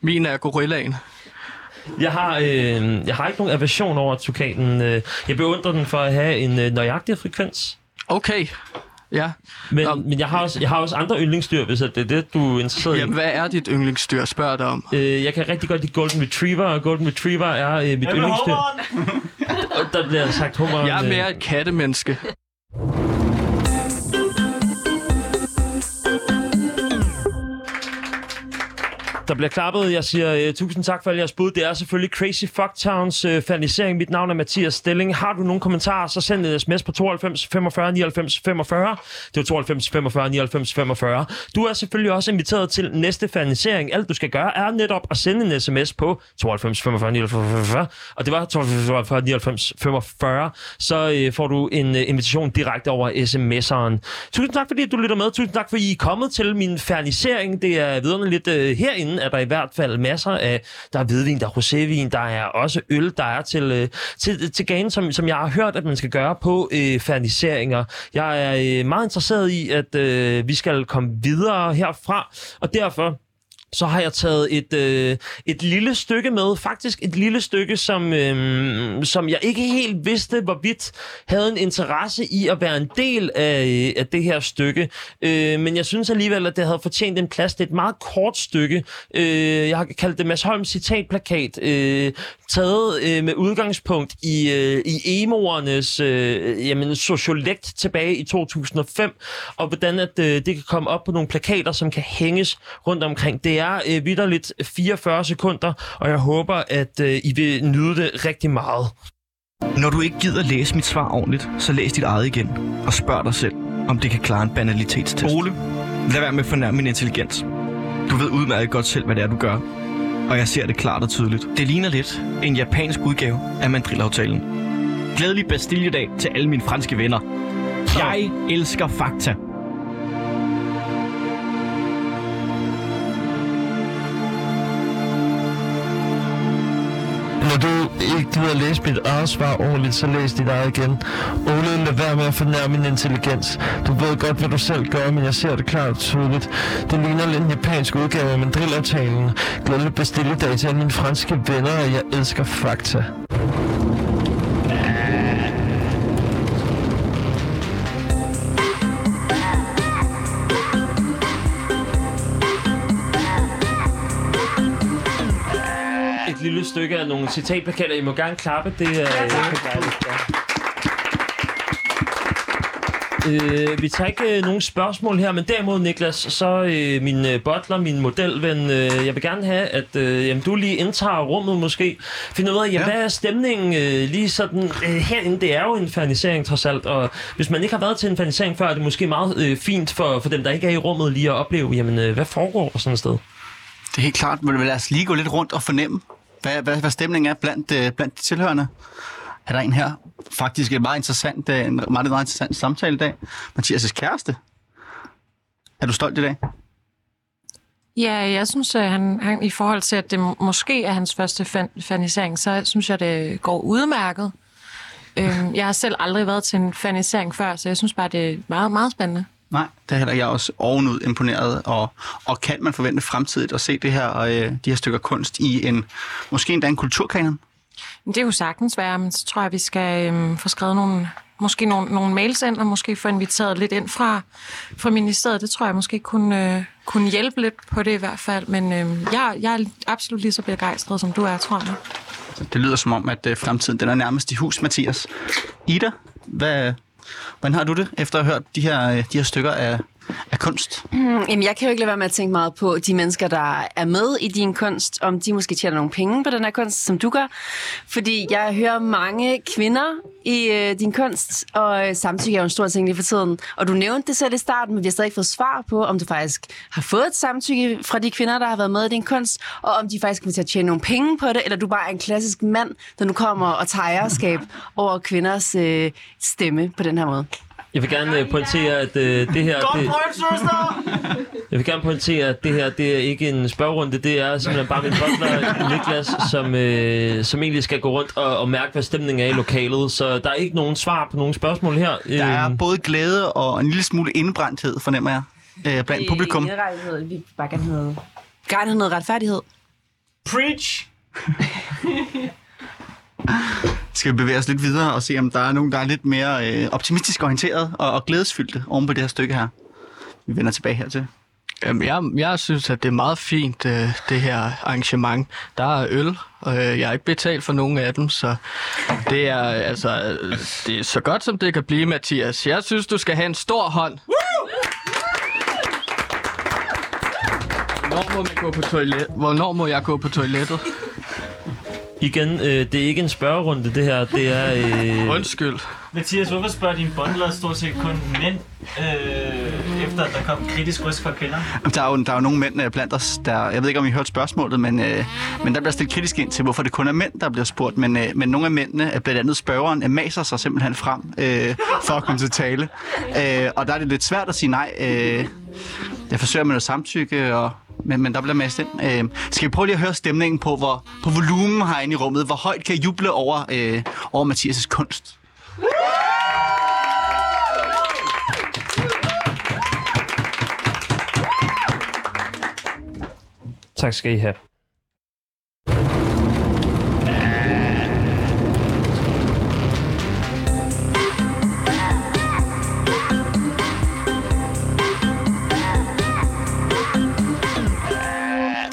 Min er gorillaen. Jeg har, øh, jeg har ikke nogen aversion over tukanen. Øh, Jeg beundrer den for at have en øh, nøjagtig frekvens. Okay. Ja. Men, men jeg, har også, jeg har også andre yndlingsdyr, hvis det er det, du er interesseret Jamen, i. hvad er dit yndlingsdyr, spørger dig om? Øh, jeg kan rigtig godt lide Golden Retriever, og Golden Retriever er øh, mit yndlingsdyr. Og der bliver sagt hummer. Jeg er mere et kattemenneske. Der bliver klappet. Jeg siger uh, tusind tak for alle jeres bud. Det er selvfølgelig Crazy Fucktowns uh, øh, fanisering. Mit navn er Mathias Stilling. Har du nogle kommentarer, så send en sms på 92 45 99 45. Det er 92 45 99 45. Du er selvfølgelig også inviteret til næste fanisering. Alt du skal gøre er netop at sende en sms på 92 45 99 45. Og det var 92 45 99 45. Så uh, får du en uh, invitation direkte over sms'eren. Tusind tak fordi du lytter med. Tusind tak fordi I er kommet til min fernisering. Det er vidunderligt uh, herinde er der i hvert fald masser af, der er hvidvin, der er rosévin, der er også øl, der er til, øh, til, til gane, som, som jeg har hørt, at man skal gøre på øh, ferniseringer. Jeg er øh, meget interesseret i, at øh, vi skal komme videre herfra, og derfor så har jeg taget et, øh, et lille stykke med, faktisk et lille stykke, som, øh, som jeg ikke helt vidste, hvorvidt havde en interesse i at være en del af, øh, af det her stykke. Øh, men jeg synes alligevel, at det havde fortjent en plads. Det er et meget kort stykke. Øh, jeg har kaldt det Mads Holm citatplakat, øh, taget øh, med udgangspunkt i, øh, i emoernes øh, jamen, sociolekt tilbage i 2005, og hvordan at, øh, det kan komme op på nogle plakater, som kan hænges rundt omkring. Det er øh, vidderligt 44 sekunder, og jeg håber, at øh, I vil nyde det rigtig meget. Når du ikke gider læse mit svar ordentligt, så læs dit eget igen og spørg dig selv, om det kan klare en banalitetstest. Ole, lad være med at fornærme min intelligens. Du ved udmærket godt selv, hvad det er, du gør. Og jeg ser det klart og tydeligt. Det ligner lidt en japansk udgave af mandrillaftalen. Glædelig Bastilledag til alle mine franske venner. Jeg elsker fakta. Ikke gider læse mit eget svar ordentligt, så læs dit eget igen. Ole, lad være med at fornærme min intelligens. Du ved godt, hvad du selv gør, men jeg ser det klart og tydeligt. Det ligner lidt en japansk udgave af mandrillaftalen. Glædelig bestilledag til alle mine franske venner, og jeg elsker fakta. Stykke af nogle citatplakater. I må gerne klappe. Det er ja, Øh, vi tager ikke øh, nogen spørgsmål her, men derimod, Niklas, så øh, min øh, butler, min modelven, øh, jeg vil gerne have, at øh, jamen, du lige indtager rummet måske. Finder ud af, ja, ja. hvad er stemningen øh, lige sådan øh, herinde? Det er jo en fernisering trods alt, og hvis man ikke har været til en fernisering før, er det måske meget øh, fint for, for dem, der ikke er i rummet, lige at opleve, jamen, øh, hvad foregår sådan et sted? Det er helt klart, men lad os lige gå lidt rundt og fornemme, hvad, hvad, hvad stemningen er blandt, øh, blandt de tilhørende. Er der en her? Faktisk en meget interessant, øh, en meget, meget interessant samtale i dag. Mathias' kæreste. Er du stolt i dag? Ja, jeg synes, at han, han, i forhold til, at det måske er hans første fan, fanisering, så synes jeg, det går udmærket. Øhm, jeg har selv aldrig været til en fanisering før, så jeg synes bare, det er meget, meget spændende. Nej, det er heller jeg også ovenud imponeret. Og, og kan man forvente fremtidigt at se det her, øh, de her stykker kunst i en, måske endda en kulturkanon? Det er jo sagtens være, men så tror jeg, vi skal øhm, få skrevet nogle, måske nogle, nogle mails ind, og måske få inviteret lidt ind fra, fra ministeriet. Det tror jeg måske kunne, øh, kunne hjælpe lidt på det i hvert fald. Men øh, jeg, jeg er absolut lige så begejstret, som du er, tror jeg. Det lyder som om, at øh, fremtiden den er nærmest i hus, Mathias. Ida, hvad, hvordan har du det, efter at have hørt de her, øh, de her stykker af, af kunst? Mm, jamen, jeg kan jo ikke lade være med at tænke meget på de mennesker, der er med i din kunst, om de måske tjener nogle penge på den her kunst, som du gør. Fordi jeg hører mange kvinder i øh, din kunst, og øh, samtykke er jo en stor ting lige for tiden. Og du nævnte det selv i starten, men vi har stadig ikke fået svar på, om du faktisk har fået et samtykke fra de kvinder, der har været med i din kunst, og om de faktisk kommer til at tjene nogle penge på det, eller du bare er en klassisk mand, der nu kommer og tager ejerskab over kvinders øh, stemme på den her måde. Jeg vil gerne øh, pointere, at øh, det her... Godt Det, søster! jeg vil gerne pointere, at det her det er ikke en spørgerunde. Det er simpelthen bare min butler, Niklas, som, øh, som egentlig skal gå rundt og, og mærke, hvad stemningen er i lokalet. Så der er ikke nogen svar på nogen spørgsmål her. Der er Øhm, både glæde og en lille smule indbrændthed, fornemmer jeg, øh, blandt publikum. Vi vil bare gerne have noget, gerne have noget retfærdighed. Preach! Skal vi bevæge os lidt videre og se, om der er nogen, der er lidt mere øh, optimistisk orienteret og, og glædesfyldte oven på det her stykke her. Vi vender tilbage hertil. Jamen, jeg, jeg synes, at det er meget fint, øh, det her arrangement. Der er øl, og øh, jeg har ikke betalt for nogen af dem, så det er, altså, øh, det er så godt, som det kan blive, Mathias. Jeg synes, du skal have en stor hånd. Hvornår må, man gå på toilet? Hvornår må jeg gå på toilettet? Igen, øh, det er ikke en spørgerunde, det her. Det er... Øh, Undskyld. Mathias, hvorfor spørger dine bundler stort set kun mænd, øh, efter at der kom kritisk røst fra kvinder? Jamen, Der er, jo, der er jo nogle mænd øh, blandt os, der... Jeg ved ikke, om I har hørt spørgsmålet, men, øh, men der bliver stillet kritisk ind til, hvorfor det kun er mænd, der bliver spurgt. Men, øh, men nogle af mændene, øh, blandt andet spørgeren, øh, maser sig simpelthen frem øh, for at komme til tale. Øh, og der er det lidt svært at sige nej. Øh, jeg forsøger med noget samtykke, og, men, men der bliver mast ind. Øh, skal vi prøve lige at høre stemningen på, hvor, på volumen herinde i rummet? Hvor højt kan I juble over, øh, over Mathias' kunst? tak skal I have.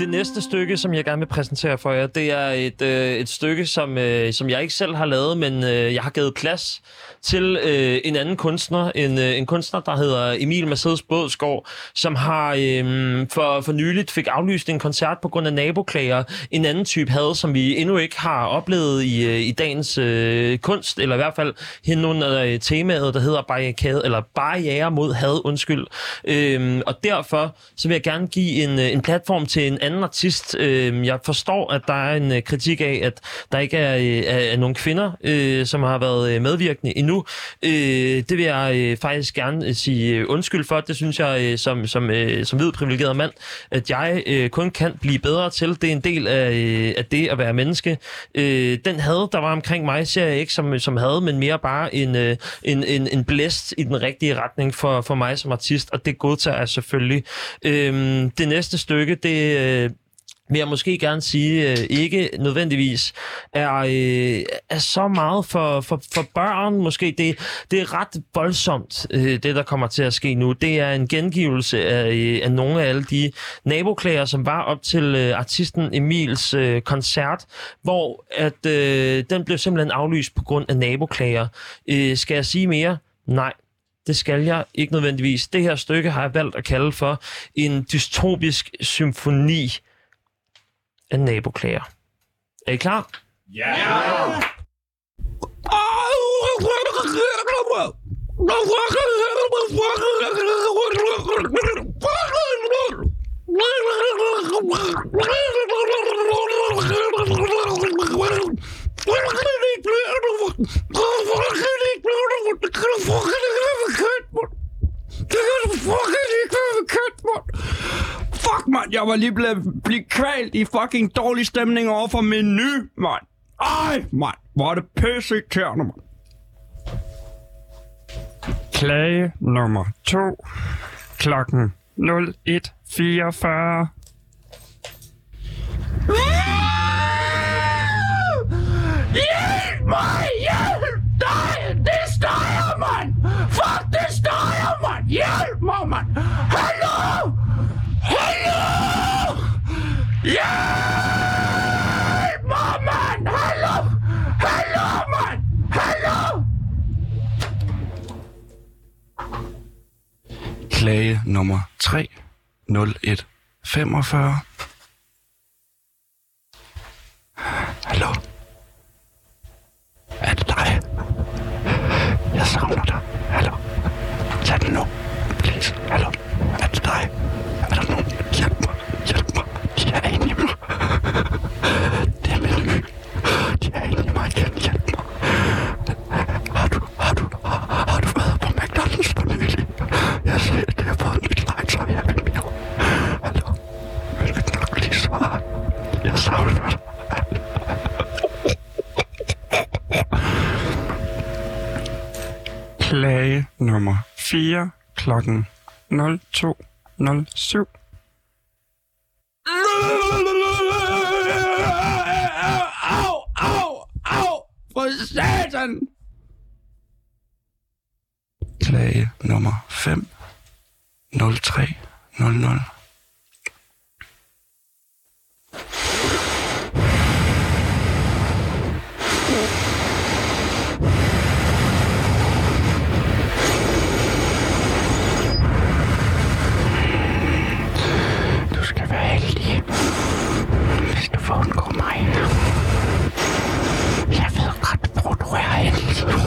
Det næste stykke, som jeg gerne vil præsentere for jer, det er et, øh, et stykke, som, øh, som jeg ikke selv har lavet, men øh, jeg har givet plads til øh, en anden kunstner, en, øh, en kunstner, der hedder Emil Mercedes Bådsgaard, som har øh, for, for nyligt fik aflyst en koncert på grund af naboklager. En anden type had, som vi endnu ikke har oplevet i, øh, i dagens øh, kunst, eller i hvert fald hen under øh, temaet, der hedder barrikade, eller barriere mod had, undskyld. Øh, og derfor så vil jeg gerne give en, øh, en platform til en anden artist. Øh, jeg forstår, at der er en øh, kritik af, at der ikke er, øh, er, nogen kvinder, øh, som har været øh, medvirkende endnu. Øh, det vil jeg øh, faktisk gerne øh, sige øh, undskyld for. Det synes jeg øh, som, som, øh, som hvid privilegeret mand, at jeg øh, kun kan blive bedre til. Det er en del af, øh, af det at være menneske. Øh, den had, der var omkring mig, ser jeg ikke som, øh, som had, men mere bare en, øh, en, en, en blæst i den rigtige retning for, for mig som artist, og det godtager jeg selvfølgelig. Øh, det næste stykke, det øh, vil jeg måske gerne sige, øh, ikke nødvendigvis er, øh, er så meget for, for, for børn. Måske det, det er ret voldsomt, øh, det der kommer til at ske nu. Det er en gengivelse af, øh, af nogle af alle de naboklager, som var op til øh, artisten Emils øh, koncert, hvor at øh, den blev simpelthen aflyst på grund af naboklager. Øh, skal jeg sige mere? Nej. Det skal jeg ikke nødvendigvis. Det her stykke har jeg valgt at kalde for en dystopisk symfoni af naboklager. Er I klar? Ja! Fuck, mand, jeg var lige blevet blive kvalt i fucking dårlig stemning over for menu, mand. Ej, mand, hvor er det pisse irriterende, mand. Klage nummer 2. Klokken 01.44. Hjælp mig! Hjælp! dig! det er mand! Fuck, det er mand! Hjælp mig, mand! Hallo! Hjælp mig, mand! Hallo! Hallo, mand! Hallo! Klage nummer 3. 01 45. 4 klokken 02.07. Au, au, au, for satan! Klage nummer 5 03 undgå mig. Jeg ved godt, hvor du er heldig.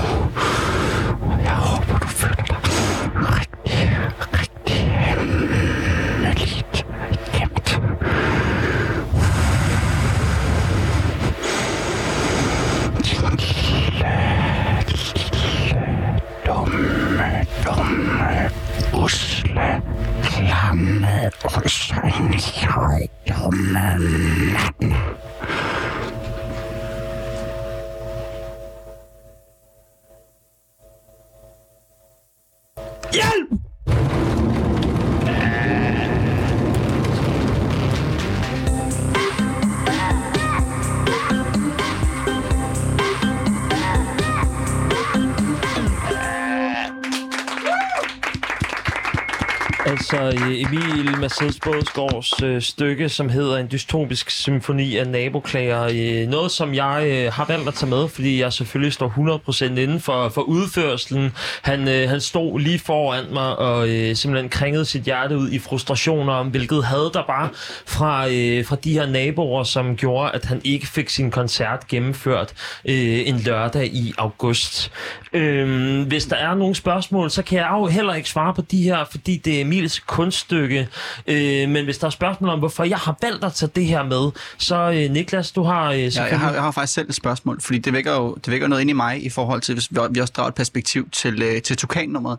Mercedes Bådsgaards øh, stykke, som hedder En dystopisk symfoni af naboklager. Øh, noget, som jeg øh, har valgt at tage med, fordi jeg selvfølgelig står 100% inden for, for udførselen. Han, øh, han stod lige foran mig og øh, simpelthen kringede sit hjerte ud i frustrationer om, hvilket had der var fra, øh, fra de her naboer, som gjorde, at han ikke fik sin koncert gennemført øh, en lørdag i august. Øh, hvis der er nogle spørgsmål, så kan jeg jo heller ikke svare på de her, fordi det er Emils kunststykke. Øh, men hvis der er spørgsmål om, hvorfor jeg har valgt at tage det her med, så øh, Niklas, du har øh, Ja, selvfølgelig... jeg, har, jeg har faktisk selv et spørgsmål, fordi det vækker jo det vækker noget ind i mig i forhold til, hvis vi, vi også drager et perspektiv til, øh, til Tukan-nummeret,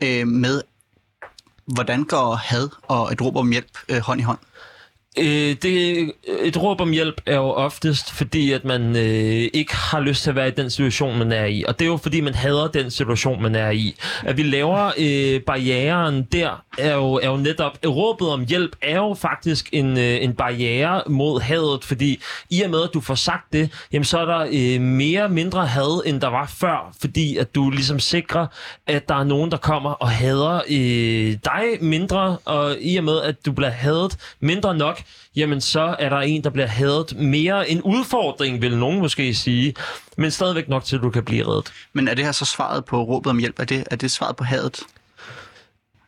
øh, med hvordan går had og et råb om hjælp øh, hånd i hånd? Øh, det, et råb om hjælp er jo oftest, fordi at man øh, ikke har lyst til at være i den situation, man er i. Og det er jo fordi, man hader den situation, man er i. At vi laver øh, barrieren der, er jo, er jo netop... Råbet om hjælp er jo faktisk en, øh, en barriere mod hadet, fordi i og med, at du får sagt det, jamen så er der øh, mere mindre had, end der var før, fordi at du ligesom sikrer, at der er nogen, der kommer og hader øh, dig mindre, og i og med, at du bliver hadet mindre nok, jamen så er der en, der bliver hadet mere. En udfordring, vil nogen måske sige, men stadigvæk nok til, at du kan blive reddet. Men er det her så svaret på råbet om hjælp? Er det, er det svaret på hadet?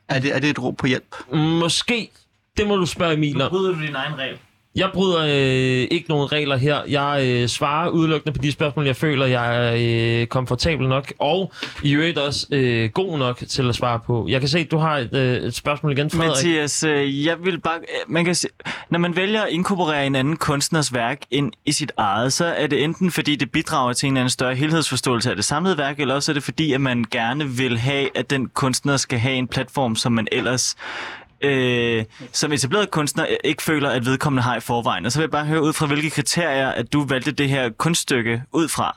Er det, er det et råb på hjælp? Måske. Det må du spørge Emil om. Bryder du din egen regel? Jeg bryder øh, ikke nogen regler her. Jeg øh, svarer udelukkende på de spørgsmål, jeg føler, jeg er øh, komfortabel nok, og i øvrigt også øh, god nok til at svare på. Jeg kan se, at du har et, øh, et spørgsmål igen, Frederik. Mathias, øh, jeg vil bare... øh, Man kan se, når man vælger at inkorporere en anden kunstners værk ind i sit eget, så er det enten fordi, det bidrager til en eller anden større helhedsforståelse af det samlede værk, eller også er det fordi, at man gerne vil have, at den kunstner skal have en platform, som man ellers øh, som etableret kunstner øh, ikke føler, at vedkommende har i forvejen. Og så vil jeg bare høre ud fra, hvilke kriterier, at du valgte det her kunststykke ud fra.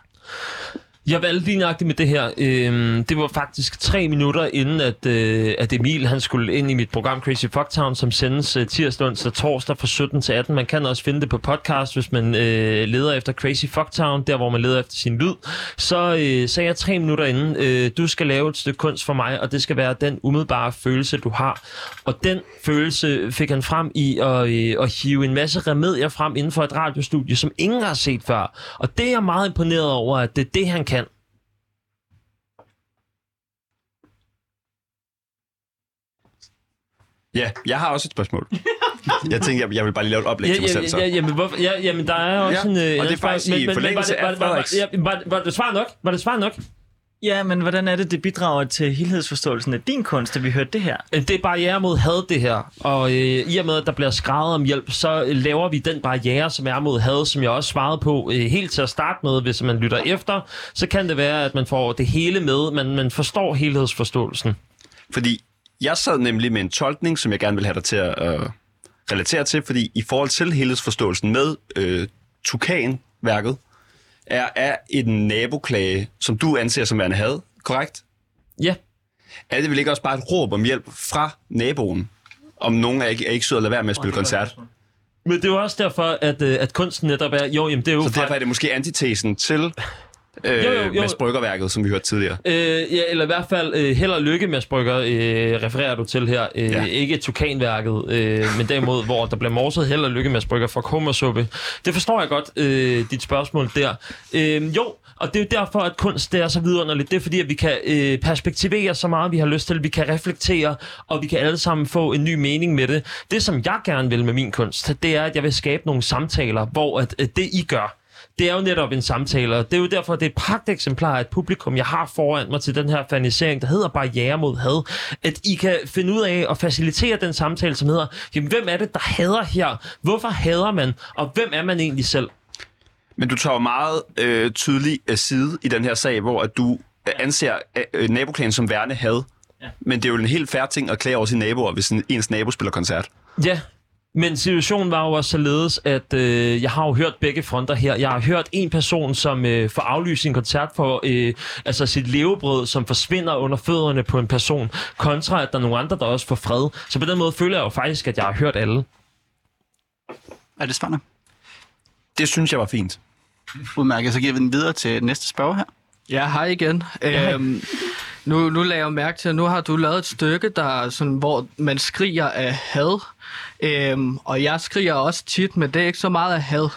Jeg valgte lige nøjagtigt med det her. Øhm, det var faktisk tre minutter inden, at, øh, at Emil han skulle ind i mit program Crazy Fucktown, som sendes øh, tirsdag, onsdag, torsdag fra 17 til 18. Man kan også finde det på podcast, hvis man øh, leder efter Crazy Fucktown, der hvor man leder efter sin lyd. Så øh, sagde jeg tre minutter inden, øh, du skal lave et stykke kunst for mig, og det skal være den umiddelbare følelse, du har. Og den følelse fik han frem i at, øh, at hive en masse remedier frem inden for et radiostudie, som ingen har set før. Og det er jeg meget imponeret over, at det er det, han kan. Ja, jeg har også et spørgsmål. Jeg tænkte, jeg, jeg vil bare lige lave et oplæg Ja, til mig ja, selv. Så. ja, jamen, hvorfor, ja, jamen, der er også Ja, en... øh, og det er faktisk spørg- i forlængelse var af det, var, Frederiks- det, var, var, var det svar nok? Var det svar nok? Ja, men hvordan er det, det bidrager til helhedsforståelsen af din kunst, at vi hørte det her? Det er barriere mod had, det her. Og øh, i og med, at der bliver skrevet om hjælp, så øh, laver vi den barriere, som er mod had, som jeg også svarede på øh, helt til at starte med. Hvis man lytter efter, så kan det være, at man får det hele med, men man forstår helhedsforståelsen. Fordi jeg sad nemlig med en tolkning, som jeg gerne vil have dig til at, øh, relatere til, fordi i forhold til helhedsforståelsen med øh, Tukan-værket, er, er en naboklage, som du anser som værende had, korrekt? Ja. Er det vel ikke også bare et råb om hjælp fra naboen, om nogen er ikke, er ikke sød at lade være med at spille koncert? Men det er jo også derfor, at, øh, at kunsten netop er... Jo, jamen det er jo... Så derfor er det måske antitesen til øh, Jo, jo, jo. Mads Bryggerværket, som vi hørte tidligere. Øh, ja, eller i hvert fald øh, held og lykke med Brygger, øh, refererer du til her. Øh, ja. Ikke Tukanværket, øh, men derimod, hvor der bliver morset held og lykke med Brygger fra kummersuppe. Det forstår jeg godt, øh, dit spørgsmål der. Øh, jo, og det er jo derfor, at kunst det er så vidunderligt. Det er fordi, at vi kan øh, perspektivere så meget, vi har lyst til. Vi kan reflektere, og vi kan alle sammen få en ny mening med det. Det, som jeg gerne vil med min kunst, det er, at jeg vil skabe nogle samtaler, hvor at, at det, I gør, det er jo netop en samtale, og det er jo derfor, det er et pragteksemplar af et publikum, jeg har foran mig til den her fanisering, der hedder Barriere mod had, at I kan finde ud af at facilitere den samtale, som hedder, jamen, hvem er det, der hader her? Hvorfor hader man? Og hvem er man egentlig selv? Men du tager jo meget øh, tydelig øh, side i den her sag, hvor at du øh, anser øh, naboklagen som værende had. Ja. Men det er jo en helt færre ting at klage over sine naboer, hvis en, ens nabo spiller koncert. Ja, men situationen var jo også således, at øh, jeg har jo hørt begge fronter her. Jeg har hørt en person, som øh, får aflyst sin koncert for øh, altså sit levebrød, som forsvinder under fødderne på en person, kontra at der er nogle andre, der også får fred. Så på den måde føler jeg jo faktisk, at jeg har hørt alle. Er det spændende? Det synes jeg var fint. Udmærket, så giver vi den videre til næste spørger her. Ja, hej igen. hej. Øhm, nu, nu lagde jeg mærke til, at nu har du lavet et stykke, der sådan, hvor man skriger af had. Øhm, og jeg skriger også tit, men det er ikke så meget af had.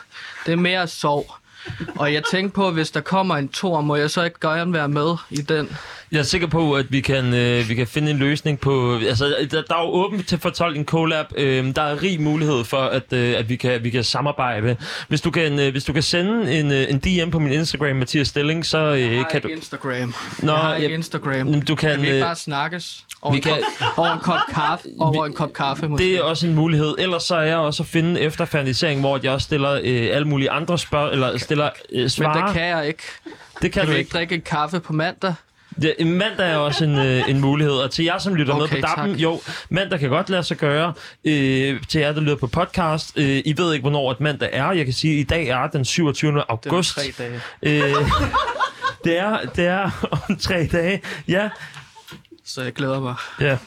Det er mere sorg. Og jeg tænkte på, at hvis der kommer en tor, må jeg så ikke gerne være med i den? Jeg er sikker på, at vi kan, øh, vi kan finde en løsning på... Altså, der, der er jo åbent til fortolkning collab. Øh, der er rig mulighed for, at, øh, at vi, kan, vi kan samarbejde. Hvis du kan, øh, hvis du kan sende en, øh, en DM på min Instagram, Mathias Stilling, så øh, Jeg har kan ikke du... Instagram. Nå, jeg har ikke ja, Instagram. du kan, kan vi ikke øh, bare snakkes? Over, vi en, kan- kop, over en kop kaffe? Over en kop kaffe, måske? Det er også en mulighed. Ellers så er jeg også at finde efter fanisering, hvor jeg også stiller øh, alle mulige andre spørg... Eller stiller øh, svar. Men det kan jeg ikke. Det kan, kan du ikke. ikke drikke en kaffe på mandag? Det, mandag er også en, øh, en mulighed, og til jer, som lytter okay, med på Dappen, tak. jo, mandag kan godt lade sig gøre. Øh, til jer, der lytter på podcast, øh, I ved ikke, hvornår et mandag er. Jeg kan sige, at i dag er den 27. august. tre dage. Øh, det, er, det er om tre dage, ja. Så jeg glæder mig. Ja.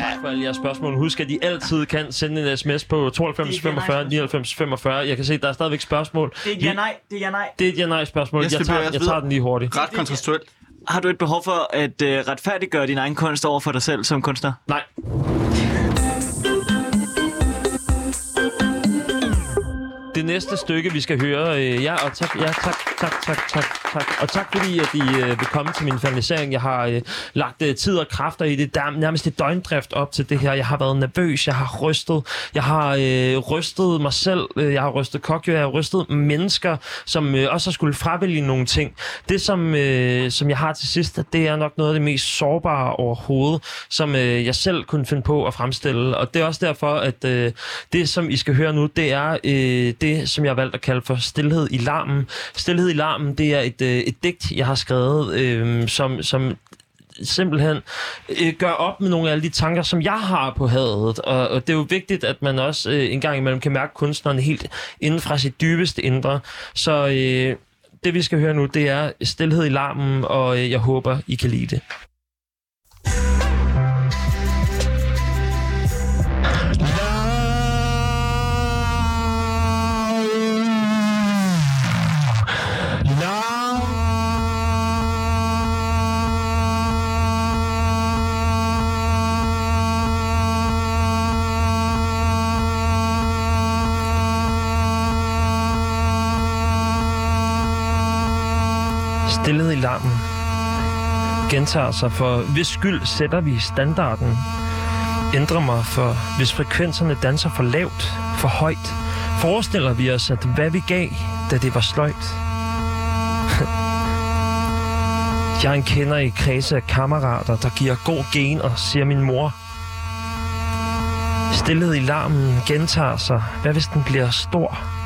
Tak for alle jeres spørgsmål. Husk, at I altid kan sende en sms på 92 45 99 45. Jeg kan se, der er stadigvæk spørgsmål. Det er et ja-nej. Det er ja-nej. Det er et ja-nej-spørgsmål. Jeg, Jeg jeg, tager, jeg tager den lige hurtigt. Ret kontrastuelt. Har du et behov for at øh, retfærdiggøre din egen kunst over for dig selv som kunstner? Nej. Det næste stykke, vi skal høre... Øh, ja, og tak, ja, tak, tak, tak, tak, tak. Og tak fordi, at I øh, vil komme til min fanisering. Jeg har øh, lagt øh, tid og kræfter i det. Der nærmest et døgndrift op til det her. Jeg har været nervøs, jeg har rystet. Jeg har øh, rystet mig selv. Øh, Jeg har rystet kokjo, Jeg har rystet mennesker, som øh, også har skulle fravælge nogle ting. Det, som, øh, som jeg har til sidst, det er nok noget af det mest sårbare overhovedet, som øh, jeg selv kunne finde på at fremstille. Og det er også derfor, at øh, det, som I skal høre nu, det er øh, det, som jeg har valgt at kalde for Stilhed i larmen. Stilhed i larmen, det er et, øh, et digt, jeg har skrevet, øh, som, som simpelthen øh, gør op med nogle af de tanker, som jeg har på hadet. Og, og det er jo vigtigt, at man også øh, en gang imellem kan mærke kunstneren helt inden fra sit dybeste indre. Så øh, det, vi skal høre nu, det er Stilhed i larmen, og øh, jeg håber, I kan lide det. Larmen gentager sig, for hvis skyld sætter vi standarden. Ændrer mig, for hvis frekvenserne danser for lavt, for højt, forestiller vi os, at hvad vi gav, da det var sløjt. Jeg er en kender i kredse af kammerater, der giver god gen og siger min mor. Stillet i larmen gentager sig. Hvad hvis den bliver stor?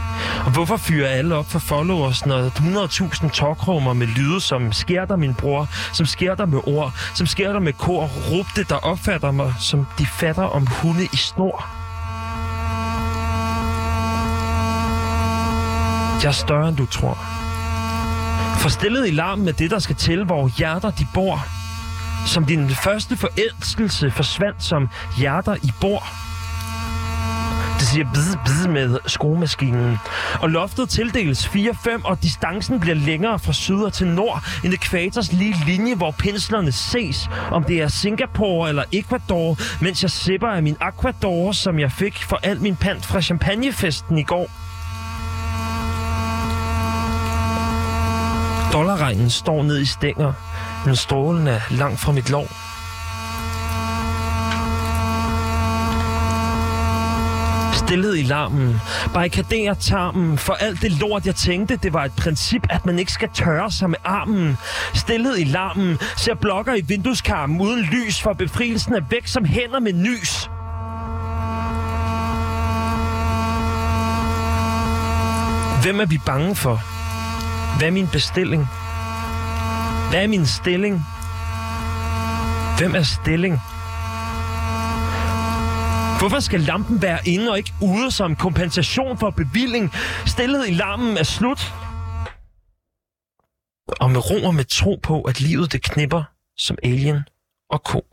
Og hvorfor fyrer alle op for followers, når 100.000 talkrummer med lyde, som sker der min bror, som sker der med ord, som sker der med kor, råbte, der opfatter mig, som de fatter om hunde i snor. Jeg er større, end du tror. Forstillet i larmen med det, der skal til, hvor hjerter de bor. Som din første forelskelse forsvandt som hjerter i bor. Det siger bzz, bzz med skruemaskinen. Og loftet tildeles 4-5, og distancen bliver længere fra syd til nord. En ekvators lige linje, hvor penslerne ses. Om det er Singapore eller Ecuador, mens jeg sipper af min Aquador, som jeg fik for al min pant fra champagnefesten i går. Dollarregnen står ned i stænger, men strålen er langt fra mit lov. Stillhed i larmen. Barrikaderer tarmen. For alt det lort, jeg tænkte, det var et princip, at man ikke skal tørre sig med armen. Stillhed i larmen. Ser blokker i vindueskarmen uden lys, for befrielsen er væk som hænder med nys. Hvem er vi bange for? Hvad er min bestilling? Hvad er min stilling? Hvem er stilling? Hvorfor skal lampen være inde og ikke ude som kompensation for bevilling? Stillet i larmen er slut. Og med ro og med tro på, at livet det knipper som alien og ko.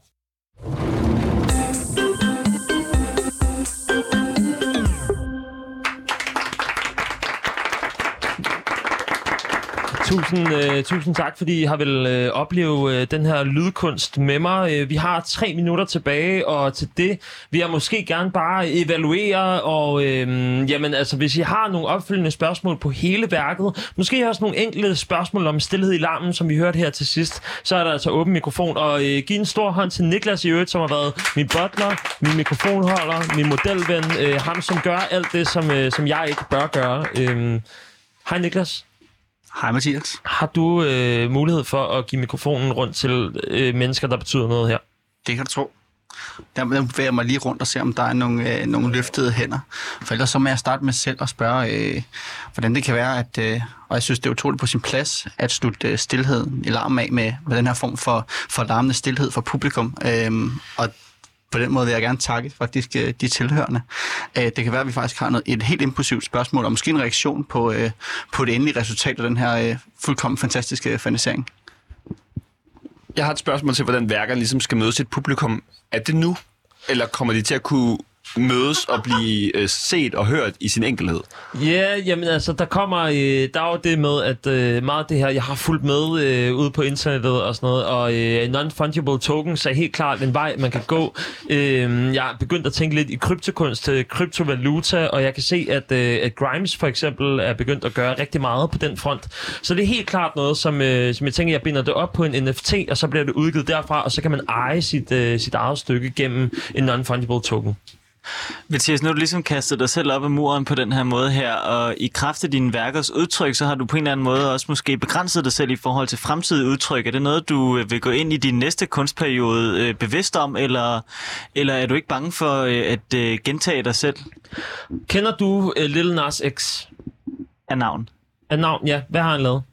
Tusind, øh, tusind tak, fordi I har vel øh, opleve øh, den her lydkunst med mig. Øh, vi har tre minutter tilbage, og til det vil jeg måske gerne bare evaluere, og øh, jamen, altså, hvis I har nogle opfølgende spørgsmål på hele værket, måske også nogle enkelte spørgsmål om stillhed i larmen, som vi hørte her til sidst, så er der altså åben mikrofon, og øh, giv en stor hånd til Niklas i øvrigt, som har været min butler, min mikrofonholder, min modelven, øh, ham som gør alt det, som, øh, som jeg ikke bør gøre. Øh, hej Niklas. Hej Mathias. Har du øh, mulighed for at give mikrofonen rundt til øh, mennesker, der betyder noget her? Det kan du tro. Der bevæger jeg mig lige rundt og se, om der er nogle, øh, nogle løftede hænder. For ellers så må jeg starte med selv at spørge, øh, hvordan det kan være, at, øh, og jeg synes, det er utroligt på sin plads, at slutte øh, stillheden i larm af med, med den her form for, for larmende stillhed for publikum. Øh, og på den måde vil jeg gerne takke faktisk øh, de tilhørende. Øh, det kan være, at vi faktisk har noget, et helt impulsivt spørgsmål, og måske en reaktion på, øh, på det endelige resultat af den her fuldkommen fantastiske fanisering. Jeg har et spørgsmål til, hvordan værkerne ligesom skal møde sit publikum. Er det nu, eller kommer de til at kunne mødes og blive øh, set og hørt i sin enkelhed? Ja, jamen altså, der kommer, øh, der er jo det med, at øh, meget af det her, jeg har fulgt med øh, ude på internettet og sådan noget, og øh, non-fungible tokens er helt klart en vej, man kan gå. Øh, jeg er begyndt at tænke lidt i kryptokunst til kryptovaluta, og jeg kan se, at, øh, at Grimes for eksempel er begyndt at gøre rigtig meget på den front. Så det er helt klart noget, som, øh, som jeg tænker, jeg binder det op på en NFT, og så bliver det udgivet derfra, og så kan man eje sit, øh, sit eget stykke gennem en non-fungible token. Mathias, nu har du ligesom kastet dig selv op ad muren på den her måde her, og i kraft af dine værkers udtryk, så har du på en eller anden måde også måske begrænset dig selv i forhold til fremtidige udtryk. Er det noget, du øh, vil gå ind i din næste kunstperiode øh, bevidst om, eller, eller er du ikke bange for øh, at øh, gentage dig selv? Kender du uh, Lil Nas X? Af navn? Af navn, ja. Hvad har han lavet?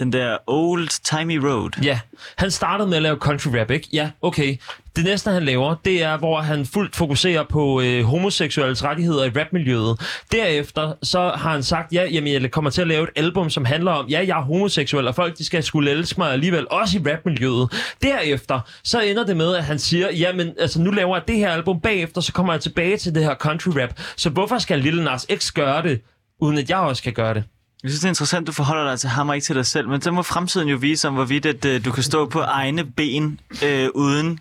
Den der Old Timey Road. Ja, han startede med at lave country rap, ikke? Ja, okay. Det næste, han laver, det er, hvor han fuldt fokuserer på øh, homoseksuelles rettigheder i rapmiljøet. Derefter, så har han sagt, ja, jamen, jeg kommer til at lave et album, som handler om, ja, jeg er homoseksuel, og folk, de skal skulle elske mig alligevel, også i rapmiljøet. Derefter, så ender det med, at han siger, jamen, altså, nu laver jeg det her album, bagefter, så kommer jeg tilbage til det her country rap. Så hvorfor skal Lil Nas X gøre det, uden at jeg også kan gøre det? Jeg synes, det er interessant, at du forholder dig til ham og ikke til dig selv, men så må fremtiden jo vise om, hvorvidt at, øh, du kan stå på egne ben øh, uden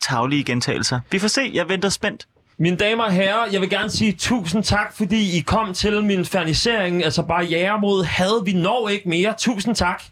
taglige gentagelser. Vi får se, jeg venter spændt. Mine damer og herrer, jeg vil gerne sige tusind tak, fordi I kom til min fernisering, altså barriere mod had. Vi når ikke mere. Tusind tak.